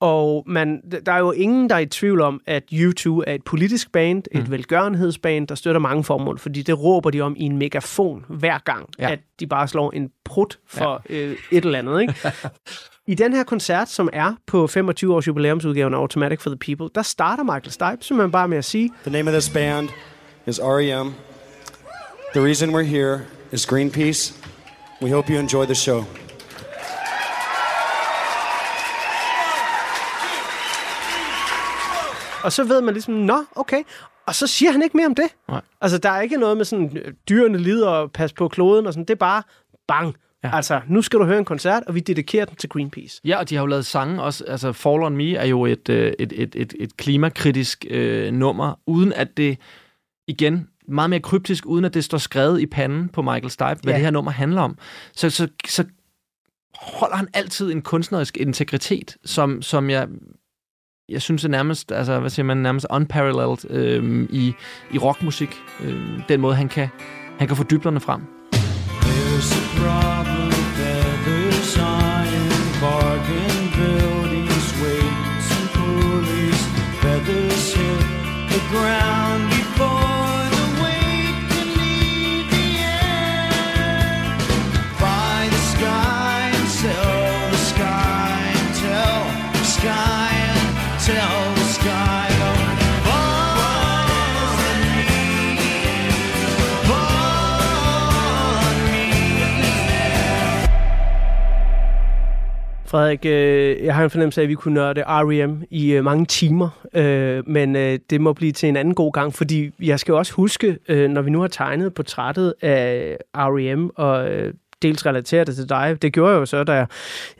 Og man, der er jo ingen, der er i tvivl om, at U2 er et politisk band, et mm. velgørenhedsband, der støtter mange formål, fordi det råber de om i en megafon hver gang, ja. at de bare slår en prut for ja. øh, et eller andet. Ikke? *laughs* I den her koncert, som er på 25 års jubilæumsudgaven af Automatic for the People, der starter Michael Stipe simpelthen bare med at sige... The name of this band is R.E.M. The reason we're here is Greenpeace. We hope you enjoy the show. Og så ved man ligesom, nå, okay. Og så siger han ikke mere om det. Nej. Altså, der er ikke noget med sådan, øh, dyrene lider og pas på kloden og sådan. Det er bare bang. Ja. Altså, nu skal du høre en koncert, og vi dedikerer den til Greenpeace. Ja, og de har jo lavet sange også. Altså, Fall On Me er jo et, øh, et, et, et, et klimakritisk øh, nummer, uden at det, igen, meget mere kryptisk, uden at det står skrevet i panden på Michael Stipe, hvad ja. det her nummer handler om. Så, så, så holder han altid en kunstnerisk integritet, som, som jeg jeg synes er nærmest, altså, hvad siger man, nærmest unparalleled øh, i, i rockmusik. Øh, den måde, han kan, han kan få dyblerne frem. There's a Frederik, øh, jeg har en fornemmelse af, at vi kunne nørde R.E.M. i øh, mange timer, øh, men øh, det må blive til en anden god gang, fordi jeg skal også huske, øh, når vi nu har tegnet portrættet af R.E.M. og øh, dels relateret det til dig, det gjorde jeg jo så, da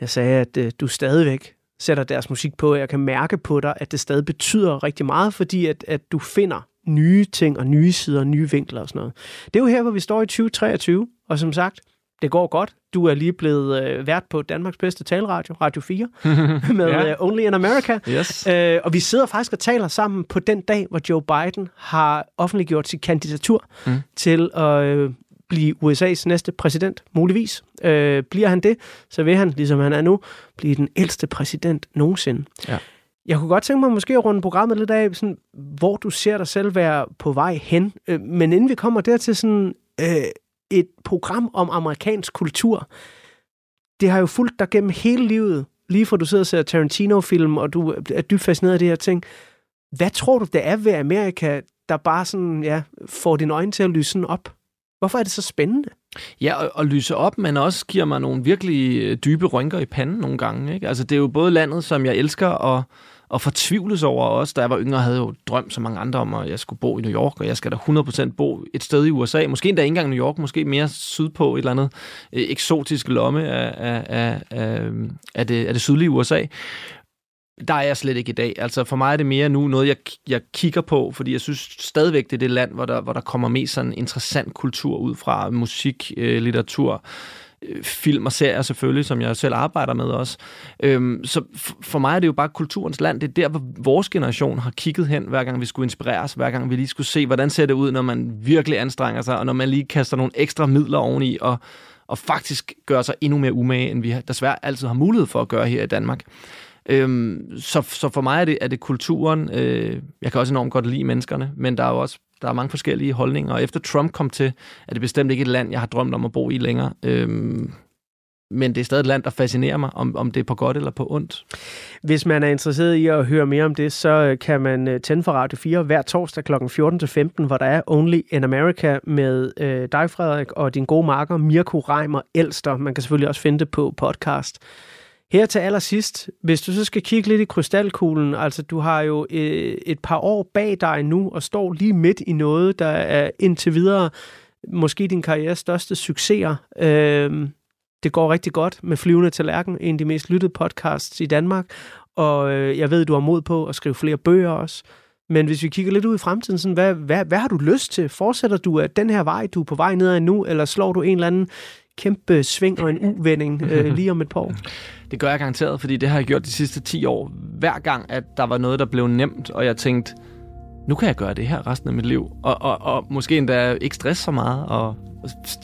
jeg sagde, at øh, du stadigvæk sætter deres musik på, og jeg kan mærke på dig, at det stadig betyder rigtig meget, fordi at, at du finder nye ting og nye sider, nye vinkler og sådan noget. Det er jo her, hvor vi står i 2023, og som sagt, det går godt. Du er lige blevet øh, vært på Danmarks bedste taleradio, Radio 4, *laughs* med ja. uh, Only in America. Yes. Øh, og vi sidder faktisk og taler sammen på den dag, hvor Joe Biden har offentliggjort sit kandidatur mm. til at øh, blive USA's næste præsident, muligvis. Øh, bliver han det, så vil han, ligesom han er nu, blive den ældste præsident nogensinde. Ja. Jeg kunne godt tænke mig måske at runde programmet lidt af, sådan, hvor du ser dig selv være på vej hen. Øh, men inden vi kommer dertil sådan øh, et program om amerikansk kultur, det har jo fulgt dig gennem hele livet, lige fra du sidder og ser Tarantino-film, og du er dybt fascineret af det her ting. Hvad tror du, det er ved Amerika, der bare sådan, ja, får dine øjne til at lyse op? Hvorfor er det så spændende? Ja, og, og lyse op, men også giver mig nogle virkelig øh, dybe rynker i panden nogle gange. Ikke? Altså, det er jo både landet, som jeg elsker, og, og fortvivles over også. Da jeg var yngre, havde jeg jo drømt som mange andre om, at jeg skulle bo i New York, og jeg skal da 100% bo et sted i USA. Måske endda ikke engang New York, måske mere sydpå, et eller andet øh, eksotisk lomme af, af, af, af, det, af det sydlige USA der er jeg slet ikke i dag. Altså for mig er det mere nu noget, jeg, jeg kigger på, fordi jeg synes stadigvæk, det er det land, hvor der, hvor der kommer mest sådan interessant kultur ud fra. Musik, øh, litteratur, Øh, film og serier selvfølgelig, som jeg selv arbejder med også. Øhm, så for mig er det jo bare kulturens land. Det er der, hvor vores generation har kigget hen, hver gang vi skulle inspireres, hver gang vi lige skulle se, hvordan ser det ud, når man virkelig anstrenger sig, og når man lige kaster nogle ekstra midler oveni, og, og faktisk gør sig endnu mere umage, end vi desværre altid har mulighed for at gøre her i Danmark. Øhm, så, så for mig er det, er det kulturen. Øh, jeg kan også enormt godt lide menneskerne, men der er jo også der er mange forskellige holdninger. Og efter Trump kom til, er det bestemt ikke et land, jeg har drømt om at bo i længere. Øhm, men det er stadig et land, der fascinerer mig, om, om det er på godt eller på ondt. Hvis man er interesseret i at høre mere om det, så øh, kan man øh, tænde for Radio 4 hver torsdag kl. 14-15, hvor der er Only in America med øh, dig, Frederik, og din gode marker, Mirko Reimer Elster. Man kan selvfølgelig også finde det på podcast. Her til allersidst, hvis du så skal kigge lidt i krystalkuglen, altså du har jo øh, et par år bag dig nu, og står lige midt i noget, der er indtil videre måske din karrieres største succeser. Øh, Det går rigtig godt med Flyvende Tallerken, en af de mest lyttede podcasts i Danmark. Og øh, jeg ved, du har mod på at skrive flere bøger også. Men hvis vi kigger lidt ud i fremtiden, sådan, hvad, hvad, hvad har du lyst til? Fortsætter du øh, den her vej, du er på vej nedad nu, eller slår du en eller anden kæmpe sving og en uvending øh, *laughs* lige om et par år? Det gør jeg garanteret, fordi det har jeg gjort de sidste 10 år. Hver gang, at der var noget, der blev nemt, og jeg tænkte, nu kan jeg gøre det her resten af mit liv. Og, og, og måske endda ikke stress så meget, og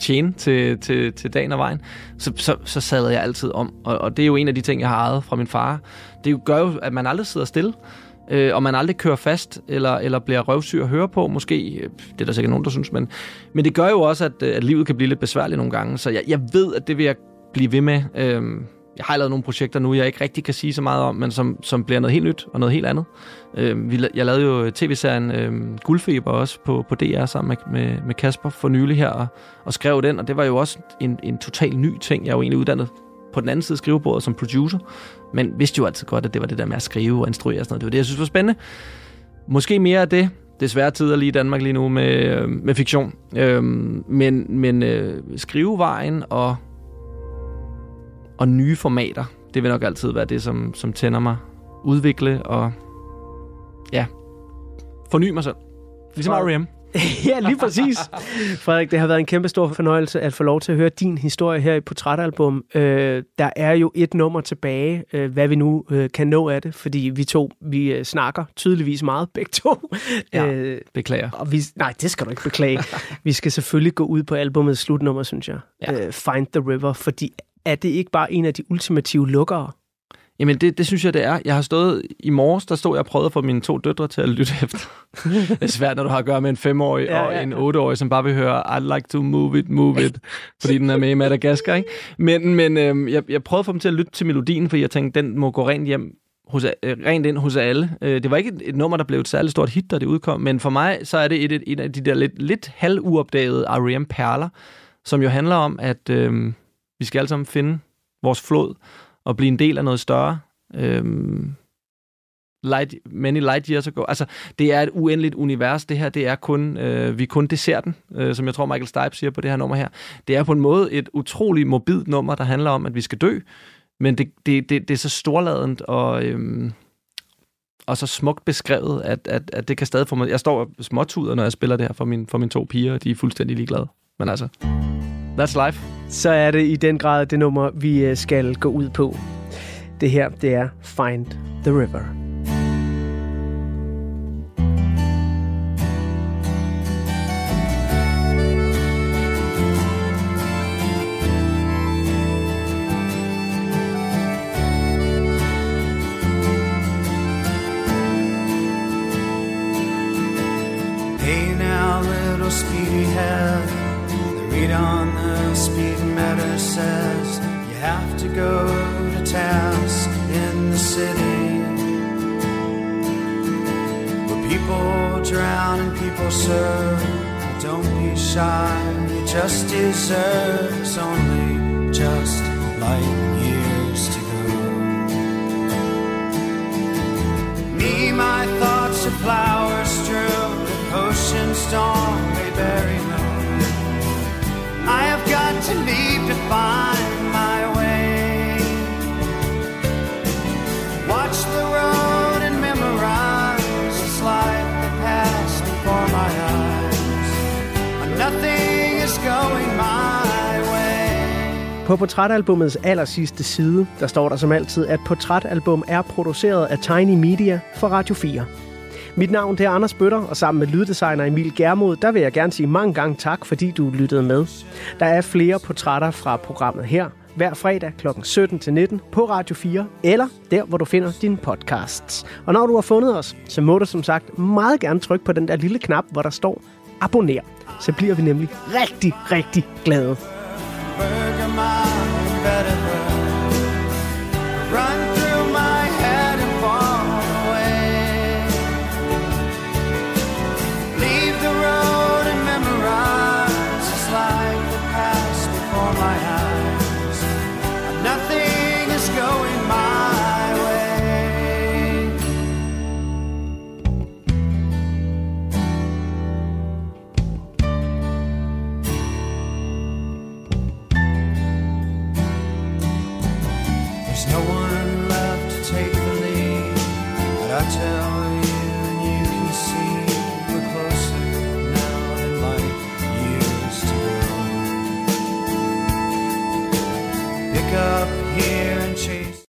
tjene til, til, til dagen og vejen, så, så, så sadlede jeg altid om. Og, og det er jo en af de ting, jeg har ejet fra min far. Det gør jo, at man aldrig sidder stille øh, og man aldrig kører fast, eller, eller bliver røvsyg at høre på, måske. Det er der sikkert nogen, der synes, men, men det gør jo også, at, øh, at livet kan blive lidt besværligt nogle gange, så jeg, jeg ved, at det vil jeg blive ved med. Øh, jeg har lavet nogle projekter nu, jeg ikke rigtig kan sige så meget om, men som, som bliver noget helt nyt og noget helt andet. Øh, vi, jeg lavede jo tv-serien øh, Guldfeber også på, på DR sammen med, med, med Kasper for nylig her, og, og skrev den, og det var jo også en, en total ny ting. Jeg er jo egentlig uddannet på den anden side af skrivebordet som producer, men vidste jo altid godt, at det var det der med at skrive og instruere og sådan noget. Det var det, jeg synes var spændende. Måske mere af det. Desværre tider lige i Danmark lige nu med, øh, med fiktion. Øhm, men men øh, skrivevejen og, og nye formater, det vil nok altid være det, som, som tænder mig. Udvikle og ja, forny mig selv. Ligesom R.E.M. *laughs* ja, lige præcis. Frederik, det har været en kæmpe stor fornøjelse at få lov til at høre din historie her i Portrætalbum. Øh, der er jo et nummer tilbage, øh, hvad vi nu øh, kan nå af det, fordi vi to, vi øh, snakker tydeligvis meget begge to. Ja, øh, beklager. Og vi, nej, det skal du ikke beklage. *laughs* vi skal selvfølgelig gå ud på albumets slutnummer, synes jeg. Ja. Øh, Find the River, fordi er det ikke bare en af de ultimative lukkere? Jamen, det, det synes jeg, det er. Jeg har stået i morges, der stod jeg og prøvede at få mine to døtre til at lytte *laughs* efter. det er svært, når du har at gøre med en femårig ja, og ja. en otteårig, som bare vil høre, I like to move it, move it, *laughs* fordi den er med i Madagaskar, ikke? Men, men øhm, jeg, jeg prøvede at få dem til at lytte til melodien, fordi jeg tænkte, den må gå rent hjem hos, øh, rent ind hos alle. Øh, det var ikke et, et nummer, der blev et særligt stort hit, da det udkom, men for mig, så er det et, et, et af de der lidt, lidt halvuopdagede R.E.M. perler, som jo handler om, at øh, vi skal alle sammen finde vores flod, og blive en del af noget større. Øhm, light, many light years ago. Altså, det er et uendeligt univers. Det her, det er kun, øh, vi er kun desserten, øh, som jeg tror Michael Stipe siger på det her nummer her. Det er på en måde et utroligt morbid nummer, der handler om, at vi skal dø, men det, det, det, det er så storladent og, øhm, og så smukt beskrevet, at, at, at det kan stadig få mig... Jeg står småtuder, når jeg spiller det her for, min, for mine to piger, og de er fuldstændig ligeglade. Men altså, that's life. Så er det i den grad det nummer, vi øh, skal gå ud på. Det her, det er Find the River. Hey now, little speedy head. Read on the speedometer says you have to go to task in the city. Where people drown and people serve. Don't be shy, you just deserve it's only just light years to go. Me, my thoughts are flowers strewn, the ocean storm to leave to find my way. Watch the road and memorize the slide that passed before my eyes. But nothing is going my way. På portrætalbumets allersidste side, der står der som altid, at portrætalbum er produceret af Tiny Media for Radio 4. Mit navn det er Anders Bøtter, og sammen med lyddesigner Emil Germod, der vil jeg gerne sige mange gange tak, fordi du lyttede med. Der er flere portrætter fra programmet her, hver fredag kl. 17-19 på Radio 4, eller der, hvor du finder dine podcasts. Og når du har fundet os, så må du som sagt meget gerne trykke på den der lille knap, hvor der står abonner. Så bliver vi nemlig rigtig, rigtig glade. Burger